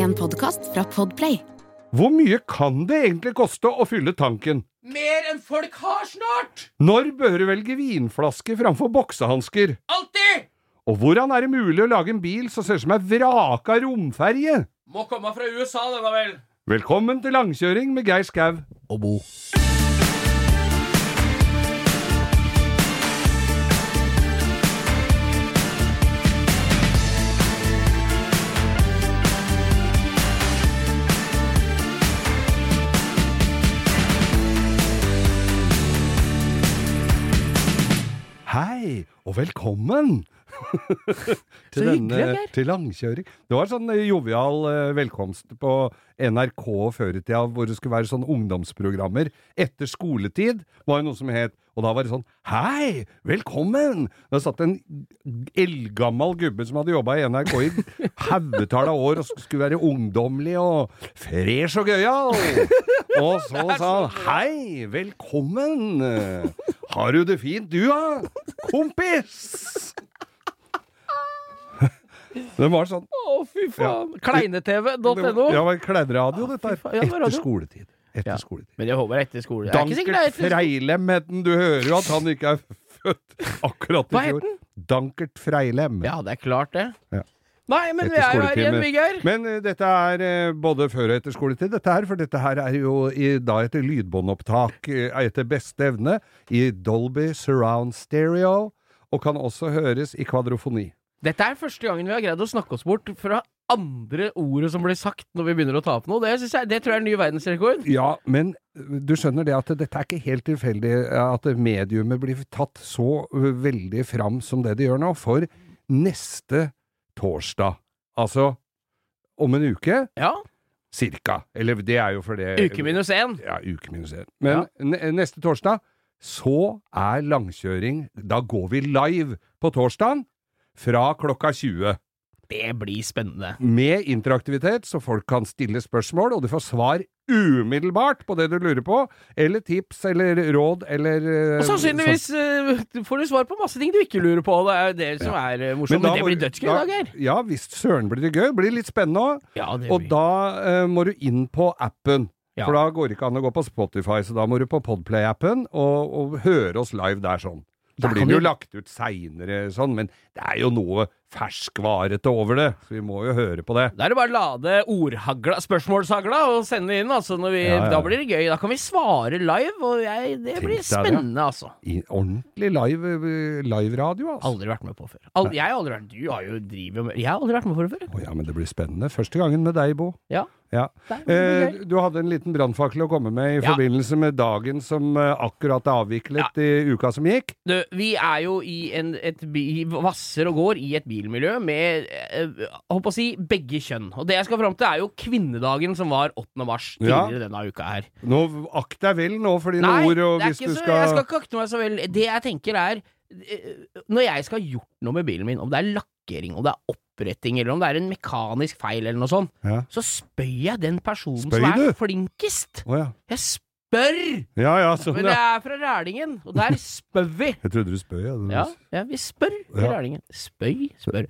En podkast fra Podplay. Hvor mye kan det egentlig koste å fylle tanken? Mer enn folk har snart! Når bør du velge vinflaske framfor boksehansker? Alltid! Og hvordan er det mulig å lage en bil som ser ut som ei vraka romferje? Må komme fra USA, denne vel. Velkommen til langkjøring med Geir Skau. Og Bo. Hei, og velkommen! til, denne, til langkjøring. Det var sånn eh, jovial eh, velkomst på NRK før i tida, hvor det skulle være sånn ungdomsprogrammer etter skoletid. var det noe som het, Og da var det sånn Hei, velkommen! Da satt en eldgammel gubbe som hadde jobba i NRK i haugetall av år og skulle være ungdommelig og fresh og gøyal. Og så sa han Hei, velkommen! Har du det fint du, da? Kompis! Det var sånn. Å, fy faen. Kleine-tv.no. Ja, det var kleinradio, dette her. Etter skoletid. Etter Ja. skoletid. Men jeg håper etter skole. Er er Dankert. Freilem het den. Du hører jo at han ikke er født akkurat i fjor. Dankert Freilem. Ja, det er klart det. Ja. Nei, men vi er jo her igjen, Vigør. Men uh, dette er uh, både før og etter skoletid, dette her, for dette her er jo i, da etter lydbåndopptak uh, etter beste evne i Dolby Surround Stereo, og kan også høres i kvadrofoni. Dette er første gangen vi har greid å snakke oss bort fra andre ordet som blir sagt når vi begynner å ta opp noe. Det, jeg, det tror jeg er ny verdensrekord. Ja, men øh, du skjønner det at dette er ikke helt tilfeldig at mediumet blir tatt så øh, veldig fram som det det gjør nå. For neste torsdag, altså om en uke, Ja. cirka, eller det er jo for det Uke minus én. Ja, uke minus én. Men ja. neste torsdag så er langkjøring Da går vi live på torsdagen fra klokka 20. Det blir spennende. med interaktivitet, så folk kan stille spørsmål, og du får svar umiddelbart på det du lurer på, eller tips eller råd eller eh, Og sannsynligvis eh, får du svar på masse ting du ikke lurer på. Det er jo det som er eh, morsomt. Men, det blir dødsgøy i dag, Geir. Ja visst søren blir det gøy. Det blir litt spennende òg. Ja, Og blir. da uh, må du inn på appen. Ja. For da går det ikke an å gå på Spotify, så da må du på Podplay-appen og, og høre oss live der sånn. Så blir det jo lagt ut seinere sånn, men det er jo noe ferskvarete over det, så vi må jo høre på det. Da er det bare å lade ordhagla, spørsmålshagla og sende inn, altså. Når vi, Ja, ja. Da blir det gøy. Da kan vi svare live, og jeg, det Tenk blir spennende, det. altså. I ordentlig live, eh, live-radio, altså. Aldri vært med på før. Al jeg har aldri vært Du har jo driver med Jeg har aldri vært med på det før. Å ja, men det blir spennende. Første gangen med deg, Bo. Ja. Ja. Eh, du hadde en liten brannfakkel å komme med i Ja. forbindelse med dagen som eh, akkurat er avviklet i uka som gikk. Du, vi er jo i en, et by, vasser og går i et bilmiljø med eh, håper å si begge kjønn. Og det jeg skal fram til, er jo kvinnedagen som var 8. mars Ja. tidligere denne uka her. Nå Akt deg vel nå for dine Nei, ord, og hvis du skal Nei, jeg skal ikke akte meg så vel. Det jeg tenker er eh, Når jeg skal ha gjort noe med bilen min, om det er lakkering, om det er oppretting, eller om det er en mekanisk feil eller noe sånt, Ja. så spør jeg den personen spøy som er du? flinkest. Oh, ja. Jeg spør! Ja ja, sånn Men det er fra Rælingen, og der spør vi. Jeg trodde du spøy, ja. Ja, ja vi spør i. Rælingen. Spøy, spør.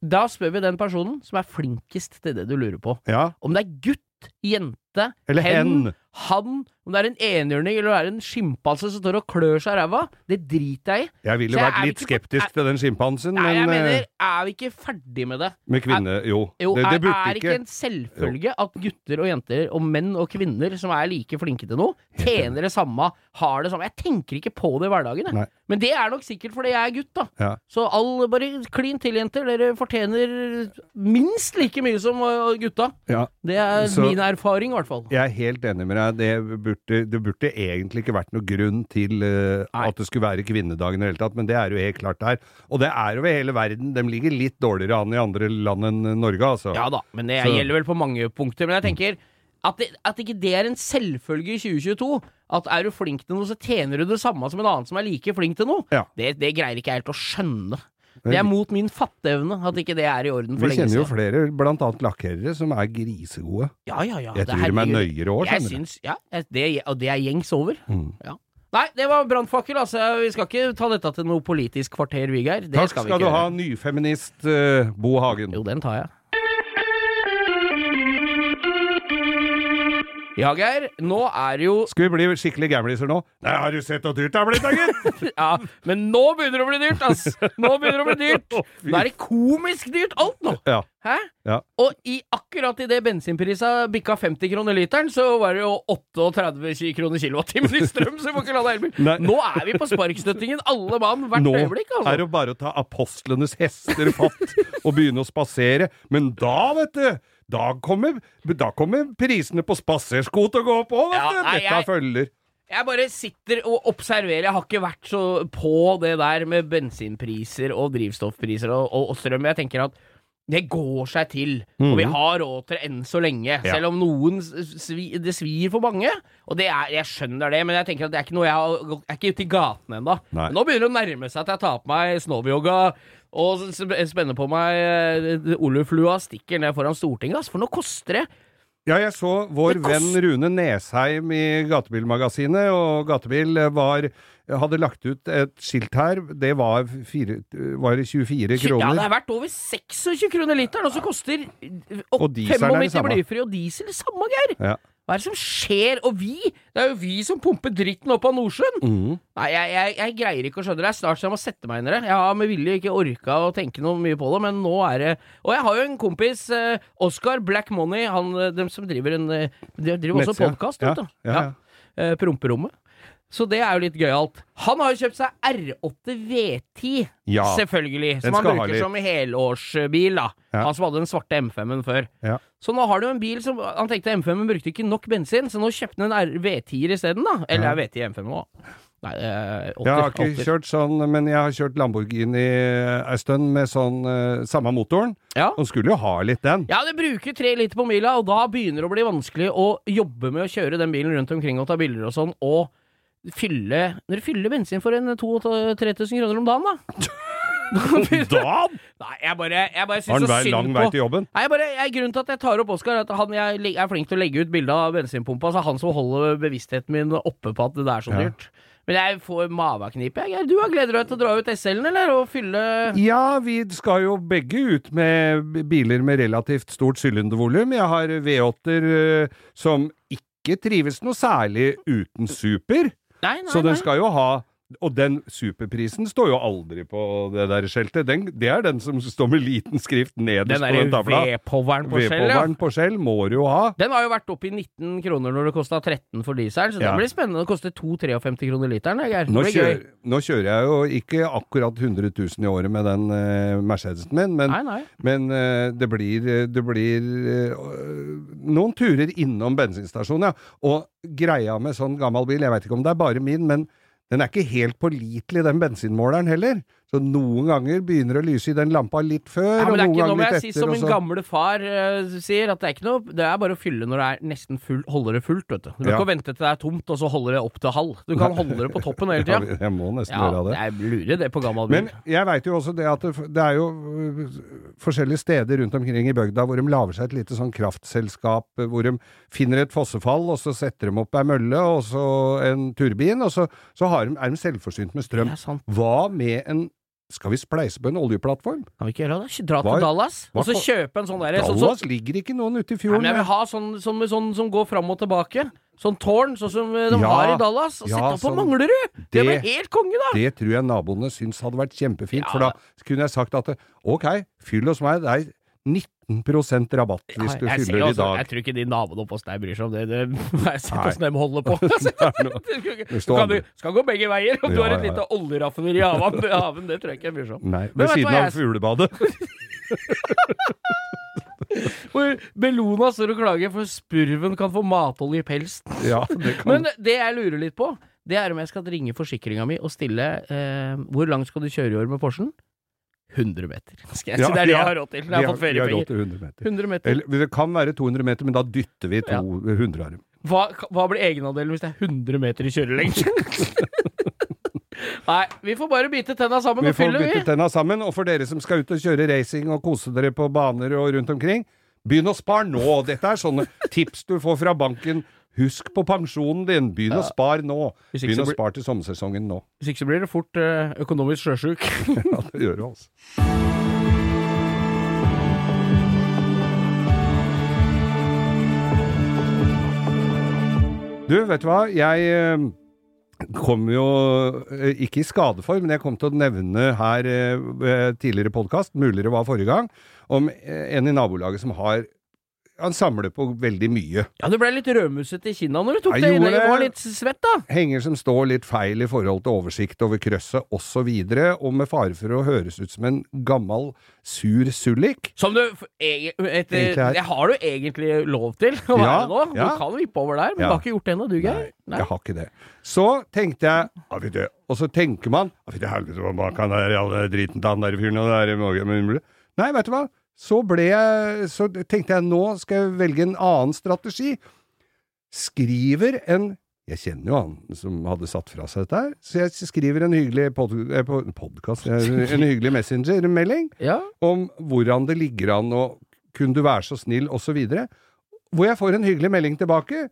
Da spør vi den personen som er flinkest til det du lurer på. ja. Om det er gutt, jente, Eller hen. Han, om det er en enhjørning eller det er en skimpanse som står og klør seg i ræva, det driter jeg i. Jeg ville vært er litt ikke skeptisk skeptisk til den sjimpansen, Nei, jeg men eh, mener, er vi ikke ferdig med det? med kvinne Jo. Jo, det, det er, ikke er ikke en selvfølge at gutter og jenter, og menn og kvinner som er like flinke til noe, tjener det samme, har det samme? Jeg tenker ikke på det i hverdagen, jeg. Nei. Men det er nok sikkert fordi jeg er gutt, da. Ja. Så all, bare klin til, jenter. Dere fortjener minst like mye som uh, gutta. Ja. Det er Så- min erfaring, i hvert fall. Jeg er helt enig med deg. Det burde, det burde egentlig ikke vært noen grunn til uh, at det skulle være kvinnedagen i det hele tatt, men det er jo helt klart der. Og det er over hele verden. De ligger litt dårligere an i andre land enn Norge, altså. Ja da, men det Så- gjelder vel på mange punkter. Men jeg tenker at, det, at ikke det er en selvfølge i 2022. At er du flink til noe, så tjener du det samme som en annen som er like flink til noe. Ja. Det, det greier ikke jeg helt å skjønne. Det er mot min fatteevne at ikke det er i orden for Vi kjenner jo flere, blant annet lakkerere, som er grisegode. Ja, ja, ja. Jeg tror de er nøyere òg, Jeg syns, ja, det, og det er gjengs over. Mm. Ja. Nei, det var brannfakkel, altså. Vi skal ikke ta dette til noe politisk kvarter. Det Takk skal skal, du ha, nyfeminist uh, Bo Hagen. Jo, den tar jeg. Ja, Geir. Nå er det jo Skal vi bli skikkelig gamliser nå? Nei, har du sett hvor dyrt det har blitt, da, gitt? Ja, men nå begynner det å bli dyrt, ass! Nå begynner det å bli dyrt! Nå er det komisk dyrt, alt nå! Ja. Hæ? Ja. Og i akkurat idet bensinprisa bikka 50 kroner literen, så var det jo 38 kroner kilowattimen i strøm, så vi får ikke lade elbil. Nå er vi på sparkstøttingen, alle mann, hvert Nå øyeblikk, altså. er det bare å ta apostlenes hester fatt og begynne å spasere. Men da, vet du da kommer, da kommer prisene på spasersko til å gå opp òg, vet Ja, nei, Dette jeg- følger. Jeg bare sitter og observerer. Jeg har ikke vært så på det der med bensinpriser og drivstoffpriser og, og, og strøm. Jeg tenker at det går seg til, og vi Mhm. har råd til det enn så lenge. Selv om noen s- svi, det svir for mange. Og det er, jeg skjønner det, men jeg tenker at det er ikke noe jeg har Jeg er ikke ute i gatene ennå. Nei. Nå begynner det å nærme seg at jeg tar på meg snowyoga og spenner på meg Oluf oluflua stikker ned foran Stortinget, ass. For nå koster det Ja, jeg så vår venn Rune Nesheim i Gatebilmagasinet, og Gatebil var hadde lagt ut et skilt her. Det var, fire, var det 24 Ja, det kroner. er verdt over 26 kroner literen, og så koster Og dieselen er det 95 samme. blyfri og diesel samme, Geir! Ja. Hva er det som skjer? Og vi? Det er jo vi som pumper dritten opp av Nordsjøen! Mm. Nei, jeg, jeg, jeg greier ikke å skjønne det. Det er snart så jeg må sette meg inn i det. Jeg har med vilje ikke orka å tenke noe mye på det, men nå er det Og jeg har jo en kompis, eh, Oscar Black Money, han, eh, dem som driver en eh, De driver også podkast, Ja, vet du. ja, ja. Eh, Promperommet. Så det er jo litt gøyalt. Han har jo kjøpt seg R8 V10, Ja. selvfølgelig. Som han bruker som helårsbil, da. Ja. Han som hadde den svarte M5-en før. Ja. Så nå har du en bil som Han tenkte M5-en brukte ikke nok bensin, så nå kjøpte han en V10-er isteden, da. Eller Ja. er V10 M5 òg? Nei, det er 80, Jeg har ikke 80. kjørt sånn, men jeg har kjørt Lamborghini ei stund med sånn eh, samme motoren. Ja. Og skulle jo ha litt den. Ja, det bruker tre liter på mila, og da begynner det å bli vanskelig å jobbe med å kjøre den bilen rundt omkring og ta bilder og sånn, og fylle Når du fyller bensin for en 2000-3000 kroner om dagen, da. Da Nei, jeg bare, jeg bare syns så vei lang synd vei til jobben. Nei, jeg bare, jeg, Grunnen til at jeg tar opp Oskar, er at han jeg jeg er flink til å legge ut bilde av bensinpumpa. Så han som holder bevisstheten min oppe på at det er så Ja. dyrt. Men jeg får maveknipe. Du har gleder deg til å dra ut SL-en, eller? Og fylle Ja, vi skal jo begge ut med biler med relativt stort sylindervolum. Jeg har V8-er eh, som ikke trives noe særlig uten super, Nei, nei, så den skal jo ha og den superprisen står jo aldri på det der skjeltet. Den, det er den som står med liten skrift nederst Den på den tavla. V-poweren på skjell, ja. På skjell må du jo ha. Den har jo vært oppe i 19 kroner når det kosta 13 for dieselen, så Ja. det blir spennende. Det koster 2-53 kroner literen, Geir. Nå, kjører, nå kjører jeg jo ikke akkurat 100 000 i året med den uh, Mercedesen min, men, Nei, nei. men uh, det blir, det blir uh, noen turer innom bensinstasjonen, ja. Og greia med sånn gammel bil, jeg veit ikke om det er bare min, men den er ikke helt pålitelig, den bensinmåleren heller. Så noen ganger begynner det å lyse i den lampa litt før, Ja, og noen ganger litt jeg si som min gamle far uh, sier, at det er ikke noe Det er bare å fylle når det er nesten full, holder det fullt, vet du. Du kan Ja. ikke vente til det er tomt, og så holder det opp til halv. Du kan holde det på toppen hele Ja, jeg må nesten Ja, gjøre det. jeg lurer det på gammel bil. Men jeg veit jo også det at det, det er jo øh, forskjellige steder rundt omkring i bygda hvor de lager seg et lite sånn kraftselskap, hvor de finner et fossefall, og så setter de opp ei mølle og så en turbin, og så, så har de, er de selvforsynt med strøm. Er. Hva med en Skal vi spleise på en oljeplattform? Kan vi ikke gjøre det? Dra til Dallas, og så kjøpe en sånn derre Dallas så, Dallas ligger ikke noen ute i fjorden. Nei, men jeg vil ha sånn, sånn, sånn som går fram og tilbake. Sånn tårn, sånn som eh, de Ja, har i Dallas. Og ja, sette opp på sånn. Manglerud! Det, Det- blir helt konge, da! det tror jeg naboene syns hadde vært kjempefint, Ja, for da kunne jeg sagt at ok, fyll hos meg, det er 19 rabatt hvis du fyller i også- dag. jeg tror ikke de naboene oppe hos deg bryr seg om det. det jeg ser hvordan de holder på. Skal, du, skal gå begge veier. Om du har et ja, ja. lite oljeraffineri i haven, det tror jeg ikke jeg bryr seg om. Nei, ved siden av jeg- fuglebadet. Hvor Bellona står og klager for spurven kan få matolje i pelsen. Ja, det kan Men det jeg lurer litt på, det er om jeg skal ringe forsikringa mi og stille eh, Hvor langt skal du kjøre i år med Porschen? 100 meter. Skal jeg Ja, si det er det ja. jeg har råd til. Jeg har fått har råd feriepenger. til 100 meter. 100 meter. Eller, det kan være 200 meter, men da dytter vi Ja. 200 arm. Hva, hva blir egenandelen hvis det er 100 meter i kjørelengde? Nei, vi får bare bite tenna sammen Vi og får fylle, bytte vi. tenna sammen, og for dere som skal ut og kjøre racing og kose dere på baner og rundt omkring, begynn å spare nå! Dette er sånne tips du får fra banken. Husk på pensjonen din! Begynn å spare nå! Begynn å spare til sommersesongen nå. Hvis ikke så blir det fort eh, økonomisk sjøsjuk. Ja, det gjør du altså. Du, vet du hva? Jeg eh, kom jo eh, ikke i skade for, men jeg kom til å nevne her tidligere podkast, muligere var forrige gang, om eh, en i nabolaget som har Han samler på veldig mye. Ja, du ble litt rødmusete i kinna når du tok Jeg det inn. Du var litt svett, da. Henger som står litt feil i forhold til oversikt over krøsset osv., og, videre, og med fare for å høres ut som en gammel sur sullik. Som du eg- etter, er- Det har du egentlig lov til å være Ja, nå. Du ja. kan vippe over der, men Ja. du har ikke gjort det ennå, du, Geir. Nei, jeg har ikke det. Så tenkte jeg Og så tenker man Fy til helvete, hva kan den driten til han der fyren og det der Nei, vet du hva? Så ble jeg Så tenkte jeg nå skal jeg velge en annen strategi. Skriver en jeg kjenner jo han som hadde satt fra seg dette her, så jeg skriver en hyggelig pod, podkast podcast, eh, en hyggelig messengermelding Ja. om hvordan det ligger an, og kunne du være så snill, videre. Hvor jeg får en hyggelig melding tilbake.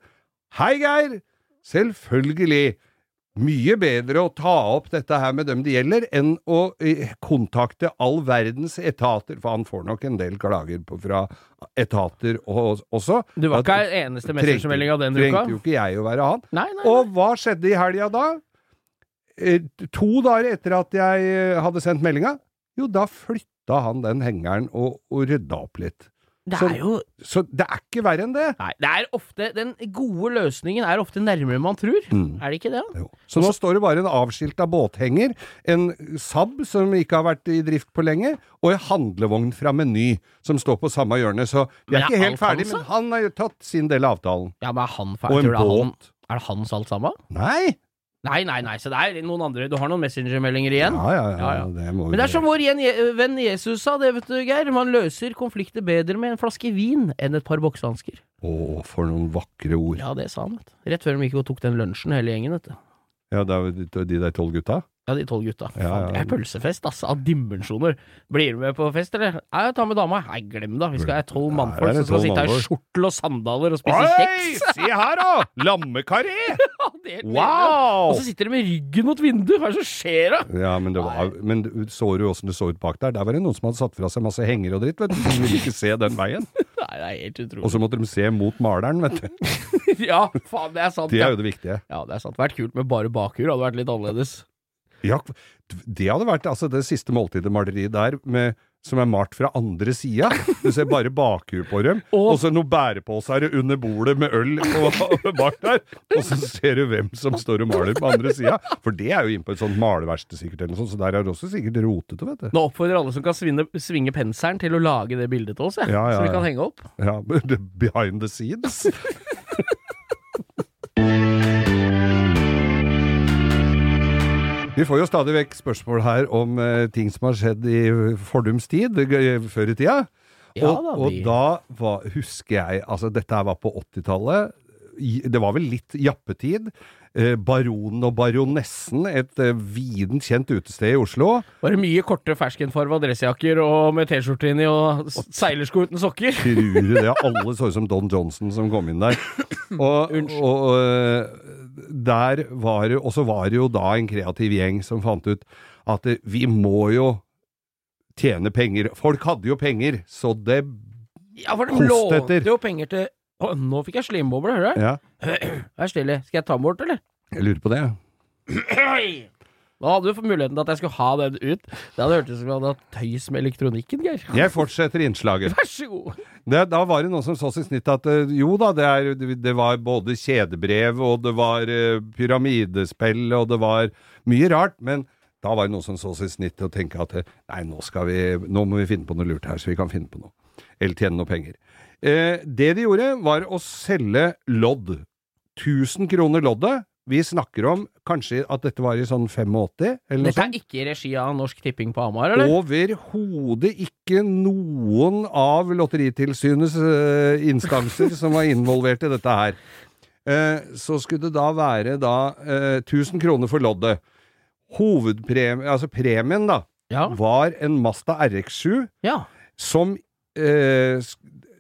Hei, Geir! Selvfølgelig. Mye bedre å ta opp dette her med dem det gjelder, enn å eh, kontakte all verdens etater, for han får nok en del klager på, fra etater også. Du var ikke den eneste messengermelding av den uka? Trengte jo ikke jeg å være han. Nei, nei, Og hva skjedde i helga da? Eh, To dager etter at jeg eh, hadde sendt meldinga, jo, da flytta han den hengeren og, og rydda opp litt. Det så- er jo Så det er ikke verre enn det. Nei, det er ofte Den gode løsningen er ofte nærmere man tror. Mm. Er det ikke det? da? Jo. Så nå står det bare en avskilta båthenger, en Saab som ikke har vært i drift på lenge, og en handlevogn fra Meny som står på samme hjørne. Så vi er ikke helt ferdige ferdig, men han har jo tatt sin del av avtalen. Ja, men er han ferdig? Og en han, båt. er det hans alt sammen? Nei! Nei, nei, nei, så det er noen andre. Du har noen messengermeldinger igjen? Ja, ja, ja. Ja. Det må Men det er som vår venn Jesus sa det, vet du, Geir. Man løser konflikter bedre med en flaske vin enn et par boksehansker. Å, for noen vakre ord. Ja, det sa han, vet du. Rett før de gikk og tok den lunsjen, hele gjengen, vet du. Ja, det er de der tolv gutta? Ja, de tolv gutta. Ja, ja. det er pølsefest, ass, av dimensjoner. Blir du med på fest, eller? Nei, ta med dama. Nei, glem det. Vi skal ha tolv mannfolk som skal sitte her i skjortel og sandaler og spise Oi, kjeks. se her da! Lammekaré! Ja. Wow! Og så sitter de med ryggen mot vinduet. Hva er det som skjer, da? Ja, men, det var, men så du åssen det så ut bak der? Der var det noen som hadde satt fra seg masse henger og dritt, vet du. De ville ikke se den veien. Nei, det er helt utrolig. Og så måtte de se mot maleren, vet du. Ja, faen, det er sant. Det er jo det viktige. Ja, det er sant. Vært kult med bare bakhjul. Hadde vært litt annerledes. Ja, det hadde vært altså det siste måltidet-maleriet der, med, som er malt fra andre sida. Du ser bare bakhuet på dem, Og- og så noen bæreposer under bordet med øl på, bak der. Og så ser du hvem som står og maler på andre sida. For det er jo inne på et sånt maleverksted sikkert, eller noe sånt, så der er det også sikkert rotete, vet du. Nå oppfordrer alle som kan svinne, svinge penselen til å lage det bildet til oss, jeg. Ja, ja, så vi kan henge opp. Ja, behind the scenes. Vi får jo stadig vekk spørsmål her om uh, ting som har skjedd i fordums tid, før i tida. Ja og, da, og da var, husker jeg Altså, dette her var på 80-tallet. Det var vel litt jappetid. Eh, Baronen og baronessen, et eh, viden kjent utested i Oslo. Var det mye korte ferskenfarva dressjakker og med T-skjorte inni og seilersko uten sokker? Tror du det? Alle så ut som Don Johnson som kom inn der. Og, og øh, der var det Og så var det jo da en kreativ gjeng som fant ut at eh, vi må jo tjene penger. Folk hadde jo penger, så det Ja, for de lånte jo penger til Å, nå fikk jeg slimboble, hører du? Ja, Vær stille. Skal jeg ta den bort, eller? jeg lurer på det. Nå hadde du muligheten til at jeg skulle ha den ut. Det hadde hørtes ut som om jeg hadde hatt tøys med elektronikken, Geir. Jeg fortsetter innslaget. Vær så god. Det, da var det noen som så sitt snitt at eh, jo da, det, er, det var både kjedebrev, og det var uh, pyramidespill, og det var mye rart, men da var det noen som så sitt snitt til å tenke at eh, nei, nå, skal vi, nå må vi finne på noe lurt her, så vi kan finne på noe. Eller tjene noe penger. Eh, det de gjorde, var å selge lodd. 1000 kroner loddet. Vi snakker om kanskje at dette var i sånn 85, eller noe Dette er ikke i regi av Norsk Tipping på Hamar, eller? Overhodet ikke noen av Lotteritilsynets uh, instanser som var involvert i dette her. Uh, så skulle det da være da uh, 1000 kroner for loddet. Hovedpremien, altså premien da, Ja. var en Masta RX7 ja. som, eh,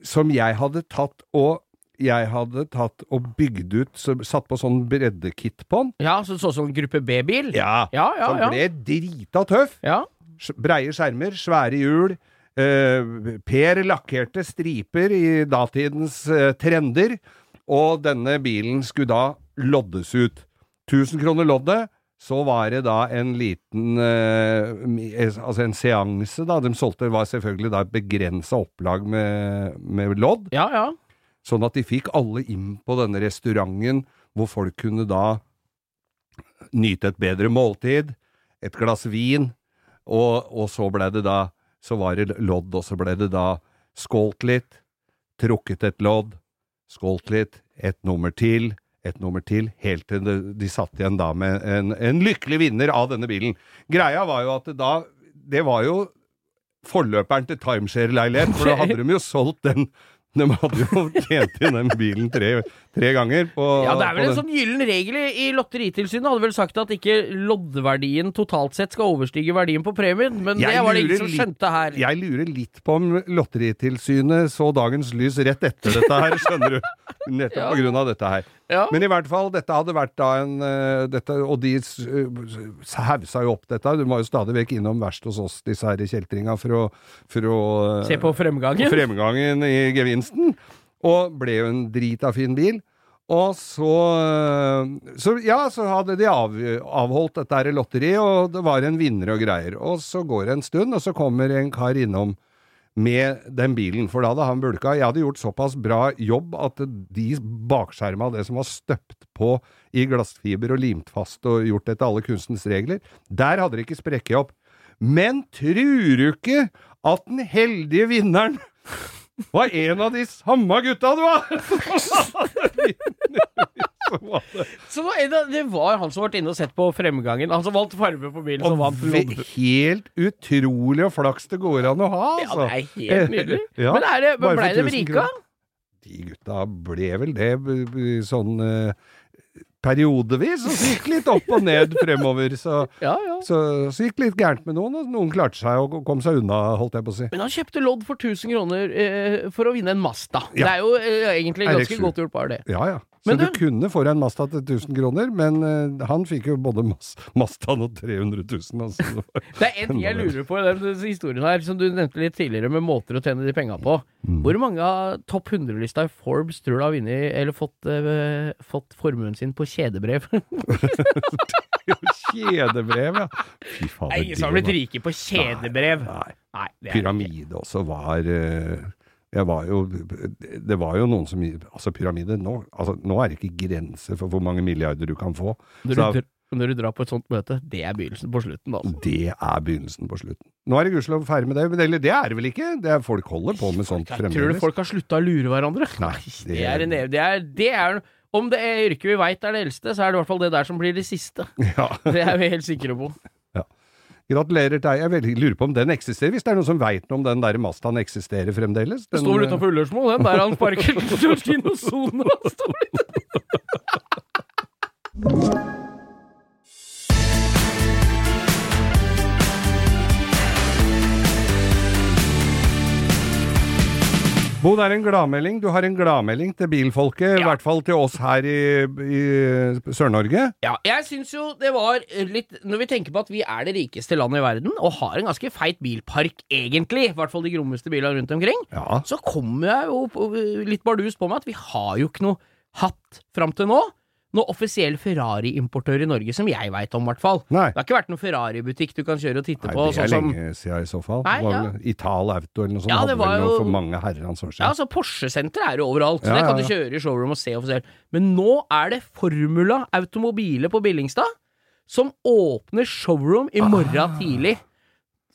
som jeg hadde tatt og jeg hadde tatt og bygd ut, så, satt på sånn breddekit på den. Ja, så sånn som gruppe B-bil? Ja, ja, ja. som ble drita tøff. ja. Breie skjermer, svære hjul, eh, Per lakkerte striper i datidens eh, trender, og denne bilen skulle da loddes ut. 1000 kroner loddet. Så var det da en liten eh, Altså en seanse, da. De solgte var selvfølgelig da et begrensa opplag med, med lodd. Ja, ja. Sånn at de fikk alle inn på denne restauranten, hvor folk kunne da nyte et bedre måltid, et glass vin, og, og så ble det da Så var det lodd, og så ble det da skålt litt, trukket et lodd, skålt litt, et nummer til, et nummer til, helt til de, satt igjen da med en, en lykkelig vinner av denne bilen. Greia var jo at det da Det var jo forløperen til timeshare-leilighet, for da hadde de jo solgt den De hadde jo tjent inn den bilen tre, tre ganger på Ja, det er vel en sånn gyllen regel i, Lotteritilsynet. Hadde vel sagt at ikke loddverdien totalt sett skal overstige verdien på premien, men Jeg det var det ingen som skjønte her. Jeg lurer litt på om Lotteritilsynet så dagens lys rett etter dette her, skjønner du. Nettopp Ja. på grunn av dette her. Ja. Men i hvert fall, dette hadde vært da en eh, dette, Og de uh, hausa jo opp dette. Du var jo stadig vekk innom verst hos oss, disse her kjeltringa, for å, for å eh, Se på fremgangen. fremgangen i gevinsten. Og ble jo en drita fin bil. Og så, eh, så Ja, så hadde de av, avholdt dette lotteriet, og det var en vinner og greier. Og så går det en stund, og så kommer en kar innom med den bilen, for da hadde han bulka. Jeg hadde gjort såpass bra jobb at de bakskjerma, det som var støpt på i glassfiber og limt fast og gjort etter alle kunstens regler, der hadde det ikke sprekket opp. Men trur du ikke at den heldige vinneren var en av de samme gutta du var? Så det- det var- det han som ble inne og sett på fremgangen. Han som valgte farge på bilen, som Og vant helt utrolig og flaks det går an å ha, Ja, altså. det er helt nydelig. Ja, Men er det, men ble for de rike? De gutta ble vel det sånn eh, periodevis, og så gikk litt opp og ned fremover. Så, Ja, ja. så, så gikk litt gærent med noen, og noen klarte seg og kom seg unna, holdt jeg på å si. Men han kjøpte lodd for 1000 kroner eh, for å vinne en Mazda. Det er jo eh, egentlig ganske RX7. godt gjort, bare det. Ja, ja. Så du, du- kunne få deg en Mazda til 1000 kroner, men uh, han fikk jo både Mazdaen og 300 000. Altså. Det er en ting jeg lurer på i den historien her, som du nevnte litt tidligere, med måter å tjene de penga på. Mm. Hvor mange av topp 100-lista i Forbes tror du har vunnet, eller fått, uh, fått formuen sin på kjedebrev? Kjedebrev, ja. Fy fader. Er ingen som har blitt rike på kjedebrev. Nei. Nei, det er Pyramide også var Jeg var jo Det var jo noen som Altså, pyramider nå, altså, nå er det ikke grenser for hvor mange milliarder du kan få. Når du, når du drar på et sånt møte, det er begynnelsen på slutten, altså. det er begynnelsen på slutten. Nå er det gudskjelov ferdig med det, men eller det er det vel ikke? Det er, folk holder på med sånt Tror du folk har slutta å lure hverandre? Nei, Det er en ev- det er, det er Om det er yrket vi veit er det eldste, så er det i hvert fall det der som blir det siste. ja. Det er vi helt sikre på. Gratulerer til deg. Jeg veldig lurer på om den eksisterer, hvis det er noen som veit noe om den der Mazdaen eksisterer fremdeles? Det står vel eh, utafor Ullersmo, den der han sparker Georgino Sone. Bo, det er en gladmelding. Du har en gladmelding til bilfolket, i hvert fall til oss her i, i Sør-Norge. Ja, jeg syns jo det var litt Når vi tenker på at vi er det rikeste landet i verden, og har en ganske feit bilpark, egentlig, i hvert fall de grommeste bilene rundt omkring, Ja. så kommer jeg jo litt bardus på meg at vi har jo ikke noe hatt fram til nå. Noe offisiell Ferrari-importør i Norge, som jeg veit om, i hvert fall. Nei. Det har ikke vært noen Ferrari-butikk du kan kjøre og titte Nei, på. det er sånn som lenge siden i så fall. Nei, ja. Ital Auto eller noe sånt. Ja, hadde det var vel noe jo- for mange herrens år siden. Ja, altså Porsche-senter er jo overalt, så Ja, det kan du kjøre i showroom og se offisielt. Men nå er det Formula Automobile på Billingstad som åpner showroom i morgen Ah. tidlig.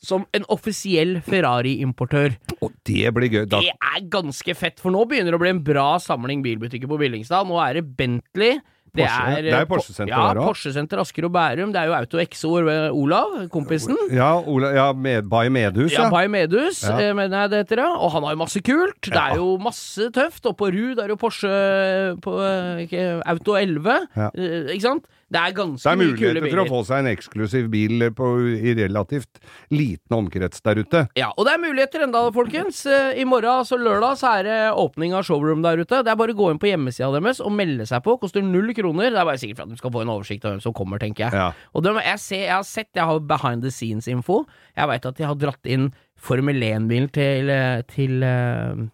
Som en offisiell Ferrari-importør. Og det blir gøy. Da, Det er ganske fett, for nå begynner det å bli en bra samling bilbutikker på Billingstad. Nå er det Bentley. Det Porsche. er, Det er Porsche-senter ja, der òg. Porsche-senter Asker og Bærum. Det er jo Auto Exor ved Olav, kompisen. ja, Ola, ja med, By Medhus, Ja, ja. by Medhus, Ja. eh, mener jeg det heter, ja. Og han har jo masse kult. Det er jo masse tøft. Og på Ruud er jo Porsche på eh, ikke, Auto 11. Ja. eh, Ikke sant? Det er ganske Det er muligheter for å få seg en eksklusiv bil på, i relativt liten omkrets der ute. Ja, og det er muligheter enda, folkens. Eh, I morgen, altså lørdag, så er det åpning av showroom der ute. Det er bare å gå inn på hjemmesida deres og melde seg på. Koster null kroner. Det er bare sikkert for at de skal få en oversikt av hvem som kommer, tenker jeg. Ja. Og de, jeg, ser, jeg har sett, jeg har behind the scenes-info. Jeg veit at de har dratt inn Formel 1-bilen til, eh, til eh,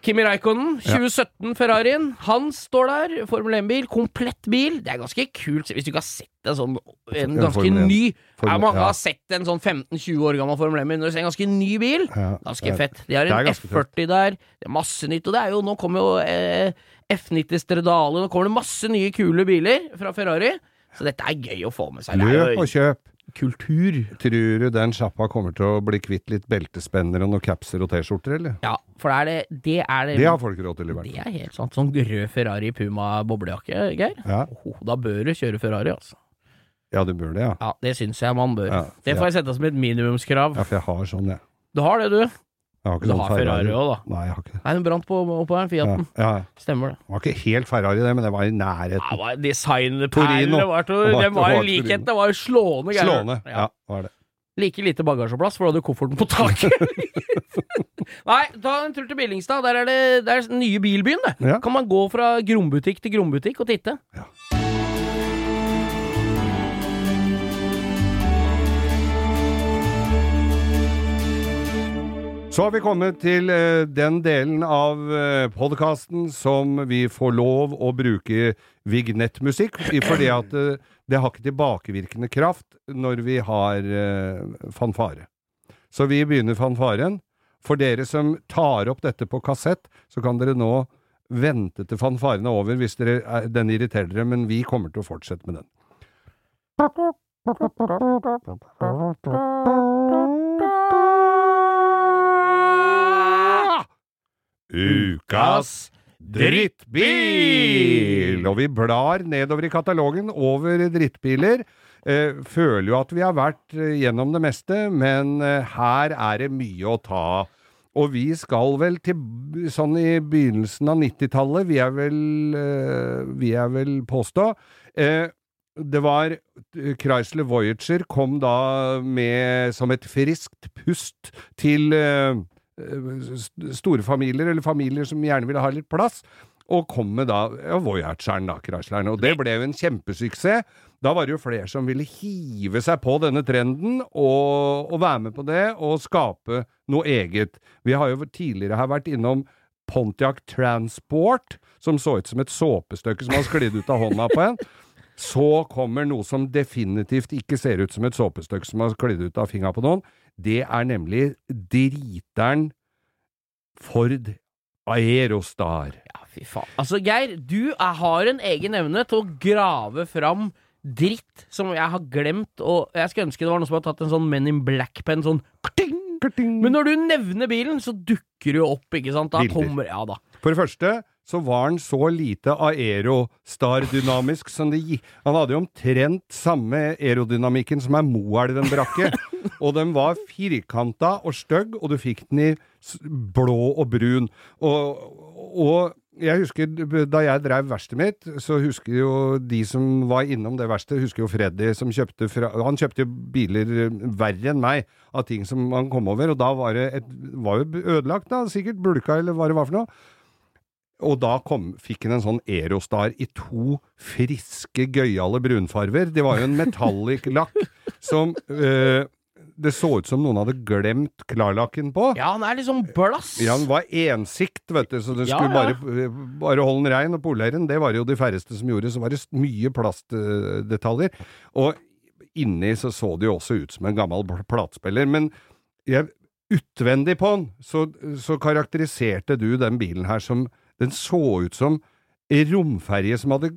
Kimi Reikonen, 2017 Ferrarien. Han står der. Formel 1-bil. Komplett bil. Det er ganske kult. Hvis du ikke har sett en sånn En ganske Formel ny Formel- ja, Mange ja. har sett en sånn 15-20 år gammel Formel 1-bil. Når du ser en ganske ny bil, ganske fett. De har en F40 der. Det er masse nytt. Og det er jo Nå kommer jo eh, F90 Stredale, Nå kommer det masse nye kule biler fra Ferrari. Så dette er gøy å få med seg. Løp og kjøp. Kultur. Tror du den sjappa kommer til å bli kvitt litt beltespennere og noen capser og T-skjorter, eller? Ja, for det er det Det er det, Det har folk råd til, i verden. det er helt sant. Sånn rød Ferrari Puma boblejakke, Geir. Ja. Oh, da bør du kjøre Ferrari, altså. ja, du bør det, ja. Ja, det syns jeg man bør. Ja, det får jeg sette som et minimumskrav. Ja, for jeg har sånn, jeg. Du har det, du. Jeg har ikke Du sånn har Ferrari òg, da. Nei, jeg har ikke det. Nei, den brant på, oppå her, Ja, Fiaten. ja. Stemmer det. Det var ikke helt Ferrari, det, men det var i nærheten. Ja, var Designperlene var til Det var- Det var det jo likhet. Det var jo slående greier. Slående. Ja, var det. Like lite bagasjeplass, for du hadde kofferten på taket. Nei, ta en tur til Billingstad. Der er det, der er nye Bilbyen, det. Ja. Kan man gå fra grombutikk til grombutikk og titte. Så har vi kommet til eh, den delen av uh, podkasten som vi får lov å bruke vignettmusikk i, fordi at eh, det har ikke tilbakevirkende kraft når vi har eh, fanfare. Så vi begynner fanfaren. For dere som tar opp dette på kassett, så kan dere nå vente til fanfaren er over hvis dere, er- den irriterer dere, men vi kommer til å fortsette med den. Ukas drittbil! Og vi blar nedover i katalogen over drittbiler. Eh, føler jo at vi har vært eh, gjennom det meste, men eh, her er det mye å ta av. Og vi skal vel til sånn i begynnelsen av 90-tallet, vi er vel eh, Vi vel påstå. Eh, det var Chrysler Voyager kom da med som et friskt pust til eh, store familier, eller familier som gjerne ville ha litt plass, og kom med da ja, Voyageren, da, Chrysleren. Og det ble jo en kjempesuksess. Da var det jo flere som ville hive seg på denne trenden og, og være med på det, og skape noe eget. Vi har jo tidligere her vært innom Pontiac Transport, som så ut som et såpestykke som har sklidd ut av hånda på en. Så kommer noe som definitivt ikke ser ut som et såpestykke som har sklidd ut av fingra på noen. Det er nemlig driteren Ford Aerostar. Ja, fy faen. Altså, Geir, du er, har en egen evne til å grave fram dritt som jeg har glemt, og jeg skulle ønske det var noen som hadde tatt en sånn Men in Black-penn, sånn kting. Men når du nevner bilen, så dukker det jo opp, ikke sant? Da kommer Ja da. For det første så var han så lite aerostar-dynamisk som det gikk Han hadde jo omtrent samme aerodynamikken som ei Moelven-brakke. og den var firkanta og stygg, og du fikk den i blå og brun. Og, og jeg husker da jeg drev verkstedet mitt, så husker jo de som var innom det verkstedet, husker jo Freddy som kjøpte fra Han kjøpte biler eh, verre enn meg av ting som han kom over, og da var det et, var jo ødelagt, da, sikkert bulka eller hva det var for noe. Og da kom, fikk han en sånn Aerostar i to friske, gøyale brunfarver. Det var jo en metallic lakk som øh, det så ut som noen hadde glemt klarlakken på. Ja, han er liksom blass. Ja, han var ensikt, vet du, så du Ja, skulle ja. bare, bare holde den rein og polere den. Det var jo de færreste som gjorde. Så var det mye plastdetaljer. Og inni så så det jo også ut som en gammel pl- platespiller. Men jeg, utvendig på den, så, så karakteriserte du den bilen her som Den så ut som ei romferje som hadde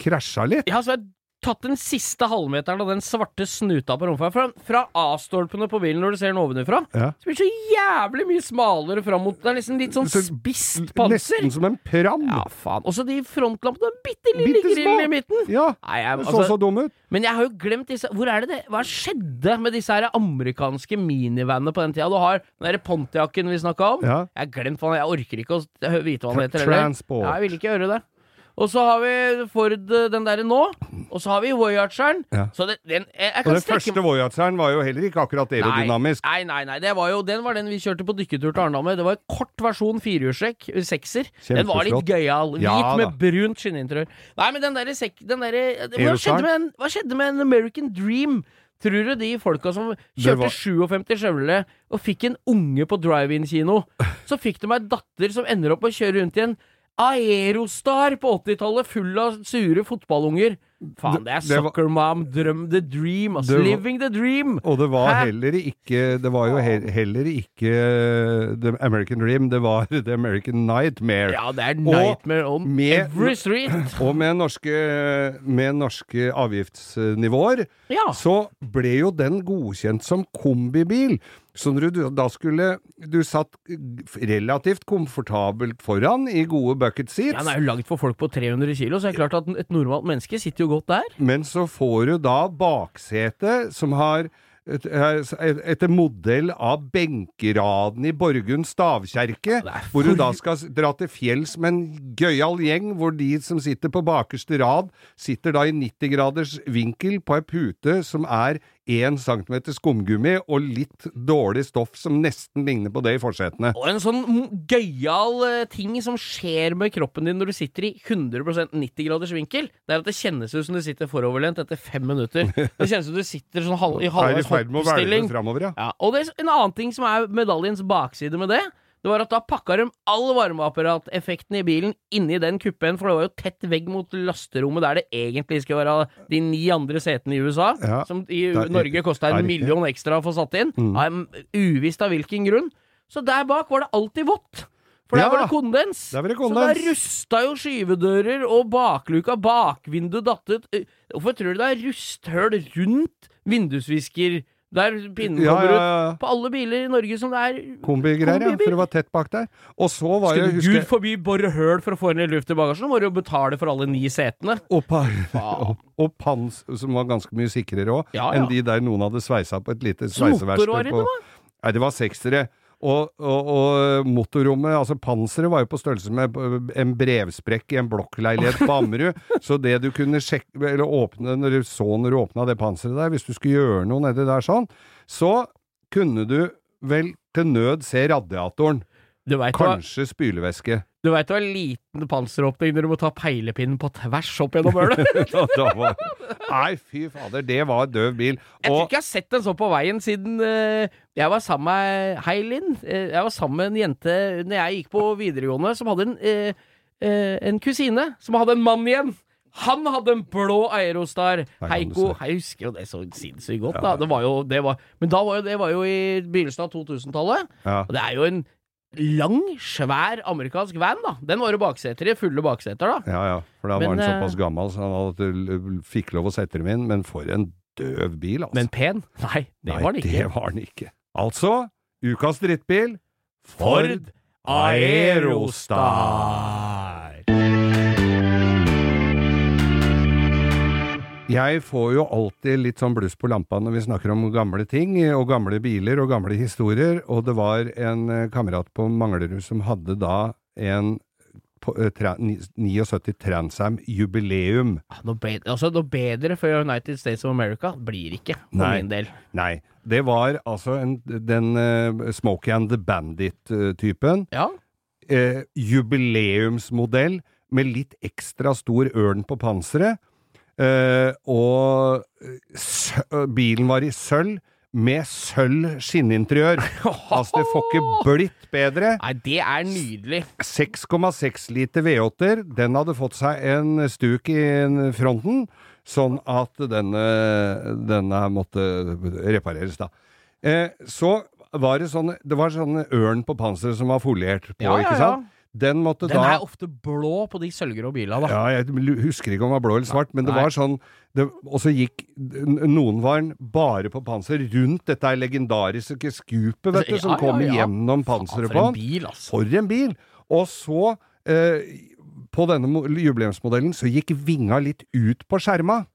krasja litt. Ja, så har jeg tatt den siste halvmeteren av den svarte snuta på romferja. Fra, fra A-stolpene på bilen når du ser den ovenfra. Ja. Så blir det så jævlig mye smalere fram mot Det er nesten litt sånn Så- spisst panser. Nesten som en pram. Ja, faen. Og så de frontlampene, bitte lille grill grillen i midten. Ja, Nei, jeg, det så altså, så dum ut. men jeg har jo glemt disse Hvor er det det Hva skjedde med disse her amerikanske minivanene på den tida? Du har den derre Pontiacen vi snakka om. Ja. Jeg har glemt hva Jeg orker ikke å vite hva han heter heller. Transport. Ja, jeg vil ikke høre det. Og så har vi Ford eh, den derre nå, og så har vi Voyageren. Ja. Så det, den jeg, jeg Og den strekke første Voyageren var jo heller ikke akkurat aerodynamisk. Nei, nei, nei. Det var jo, den var den vi kjørte på dykketur til Arendal med. Det var en kort versjon firehjulstrekk, sekser. Den var litt gøyal. Hvit Ja, med brunt skinninteriør. Nei, men den derre sek... Den derre hva, skjedde med en- hva skjedde med en American Dream? Tror du de folka som kjørte var- 57 Chevrolet og fikk en unge på drive-in-kino, så fikk de ei datter som ender opp med å kjøre rundt i en Aerostar på 80-tallet, full av sure fotballunger. Faen, det er soccer mom, drøm the dream, altså Living the dream. Og det var Hæ? heller ikke Det var jo he heller ikke uh, The American Dream, det var The American Nightmare. Ja, det er nightmare on med- every street. Og med norske, med norske avgiftsnivåer Ja. så ble jo den godkjent som kombibil. Så når du da skulle Du satt relativt komfortabelt foran i gode bucket seats. Ja. Den er jo lagd for folk på 300 kilo, så det er klart at et normalt menneske sitter jo godt der. Men så får du da baksete som har et- et- etter modell av benkeraden i Borgund stavkjerke, er hvor du da skal dra til fjells med en gøyal gjeng, hvor de som sitter på bakerste rad, sitter da i 90 graders vinkel på ei pute som er 1 cm skumgummi og litt dårlig stoff som nesten ligner på det i forsetene. Og en sånn gøyal eh, ting som skjer med kroppen din når du sitter i 100% 90 graders vinkel, det er at det kjennes ut som du sitter foroverlent etter fem minutter. Det kjennes ut som du sitter sånn halv, i halvveis hoppstilling. ja. Ja, og det er en annen ting som er medaljens bakside med det, det var at da pakka de all varmeapparateffekten i bilen inni den kuppen, for det var jo tett vegg mot lasterommet der det egentlig skulle være de ni andre setene i USA, Ja, som i det er- Norge kosta en million ekstra å få satt inn, Mm. av uvisst av hvilken grunn. Så der bak var det alltid vått. For der Ja, var det kondens. der var det Så der rusta jo skyvedører og bakluka, bakvinduet datt ut. Hvorfor tror du det er rusthull rundt vindusvisker der pinnen Ja, kommer ja, ut? På alle biler i Norge som det er Kombigreier, ja. For det var tett bak der. Og så var Skulle jeg du gud forby bore høl for å få inn luft i bagasjen, må du jo betale for alle ni setene. Og, pa og, og pans, som var ganske mye sikrere òg, enn de der noen hadde sveisa på et lite sveiseverksted. på-? Nei, det var seksere. Og, og, og motorrommet, altså panseret, var jo på størrelse med en brevsprekk i en blokkleilighet på Ammerud. så det du kunne sjekke, eller åpne når du så når du åpna det panseret der, hvis du skulle gjøre noe nedi der sånn, så kunne du vel til nød se radiatoren. Du veit hva Kanskje spylevæske. Du vet hva en liten panseråpning når du må ta peilepinnen på tvers opp gjennom? Og var- Nei, fy fader, det var døv bil. Jeg tror ikke jeg har sett en sånn på veien siden uh, jeg var sammen med Hei, Linn. Uh, jeg var sammen med en jente når jeg gikk på videregående, som hadde en, uh, en kusine som hadde en mann igjen. Han hadde en blå Aerostar. Heiko. Jeg husker jo det så sinnssykt godt, da. Det var jo, det var, men da var jo, det var jo i begynnelsen av 2000-tallet. ja. Og det er jo en lang, svær amerikansk van, da. Den var jo bakseter i, fulle bakseter, da. Ja, ja. For da Men, var han eh, såpass gammel, så han fikk lov å sette dem inn. Men for en døv bil, altså. Men pen? Nei, det Nei, var den ikke. det var den ikke. Altså, ukas drittbil Ford Aerostar. Jeg får jo alltid litt sånn bluss på lampa når vi snakker om gamle ting, og gamle biler og gamle historier, og det var en eh, kamerat på Manglerud som hadde da en på, eh, tra, ni- 79 Transam jubileum. Ah, Noe bedre, altså, noe bedre for United States of America blir ikke, for Nei. min del. Nei, det var altså en, den uh, Smokey and the Bandit-typen. Ja. eh, jubileumsmodell med litt ekstra stor ørn på panseret. Eh, og eh, bilen var i sølv med sølv skinninteriør. altså, det får ikke blitt bedre. Nei, det er nydelig. 6,6 liter V8-er. Den hadde fått seg en stuk i fronten, sånn at denne, denne måtte repareres, da. Eh, så var det sånn Det var sånn ørn på panseret som var foliert på, Ja, ja, ikke ja. sant? Den måtte Den da er ofte blå på de sølvgrå bilene, da. ja, jeg husker ikke om den var blå eller svart, men det Nei. var sånn Og så gikk Noen var den bare på panser rundt dette legendariske skupet, vet du, som Ja, ja, kom ja. gjennom panseret på den. altså. For en bil! Og så, eh, på denne jubileumsmodellen, så gikk vinga litt ut på skjerma.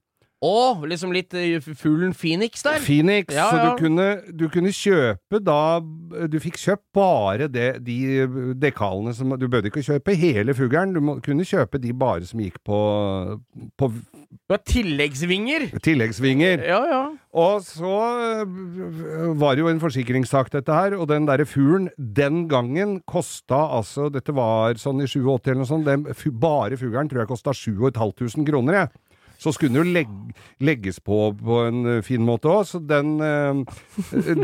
Å, liksom litt eh, fuglen Phoenix der. Phoenix. Ja, Så ja. du kunne, du kunne kjøpe da Du fikk kjøpt bare det, de dekalene som Du bød ikke kjøpe hele fuglen, du må, kunne kjøpe de bare som gikk på, på Du har tilleggsvinger. tilleggsvinger. Ja, ja. Og så øh, var det jo en forsikringssak, dette her, og den derre fuglen Den gangen kosta altså Dette var sånn i 87 eller noe sånt. Den, bare fuglen tror jeg kosta 7500 kroner, jeg. Så skulle den jo legg, legges på på en eh, fin måte òg, så den eh,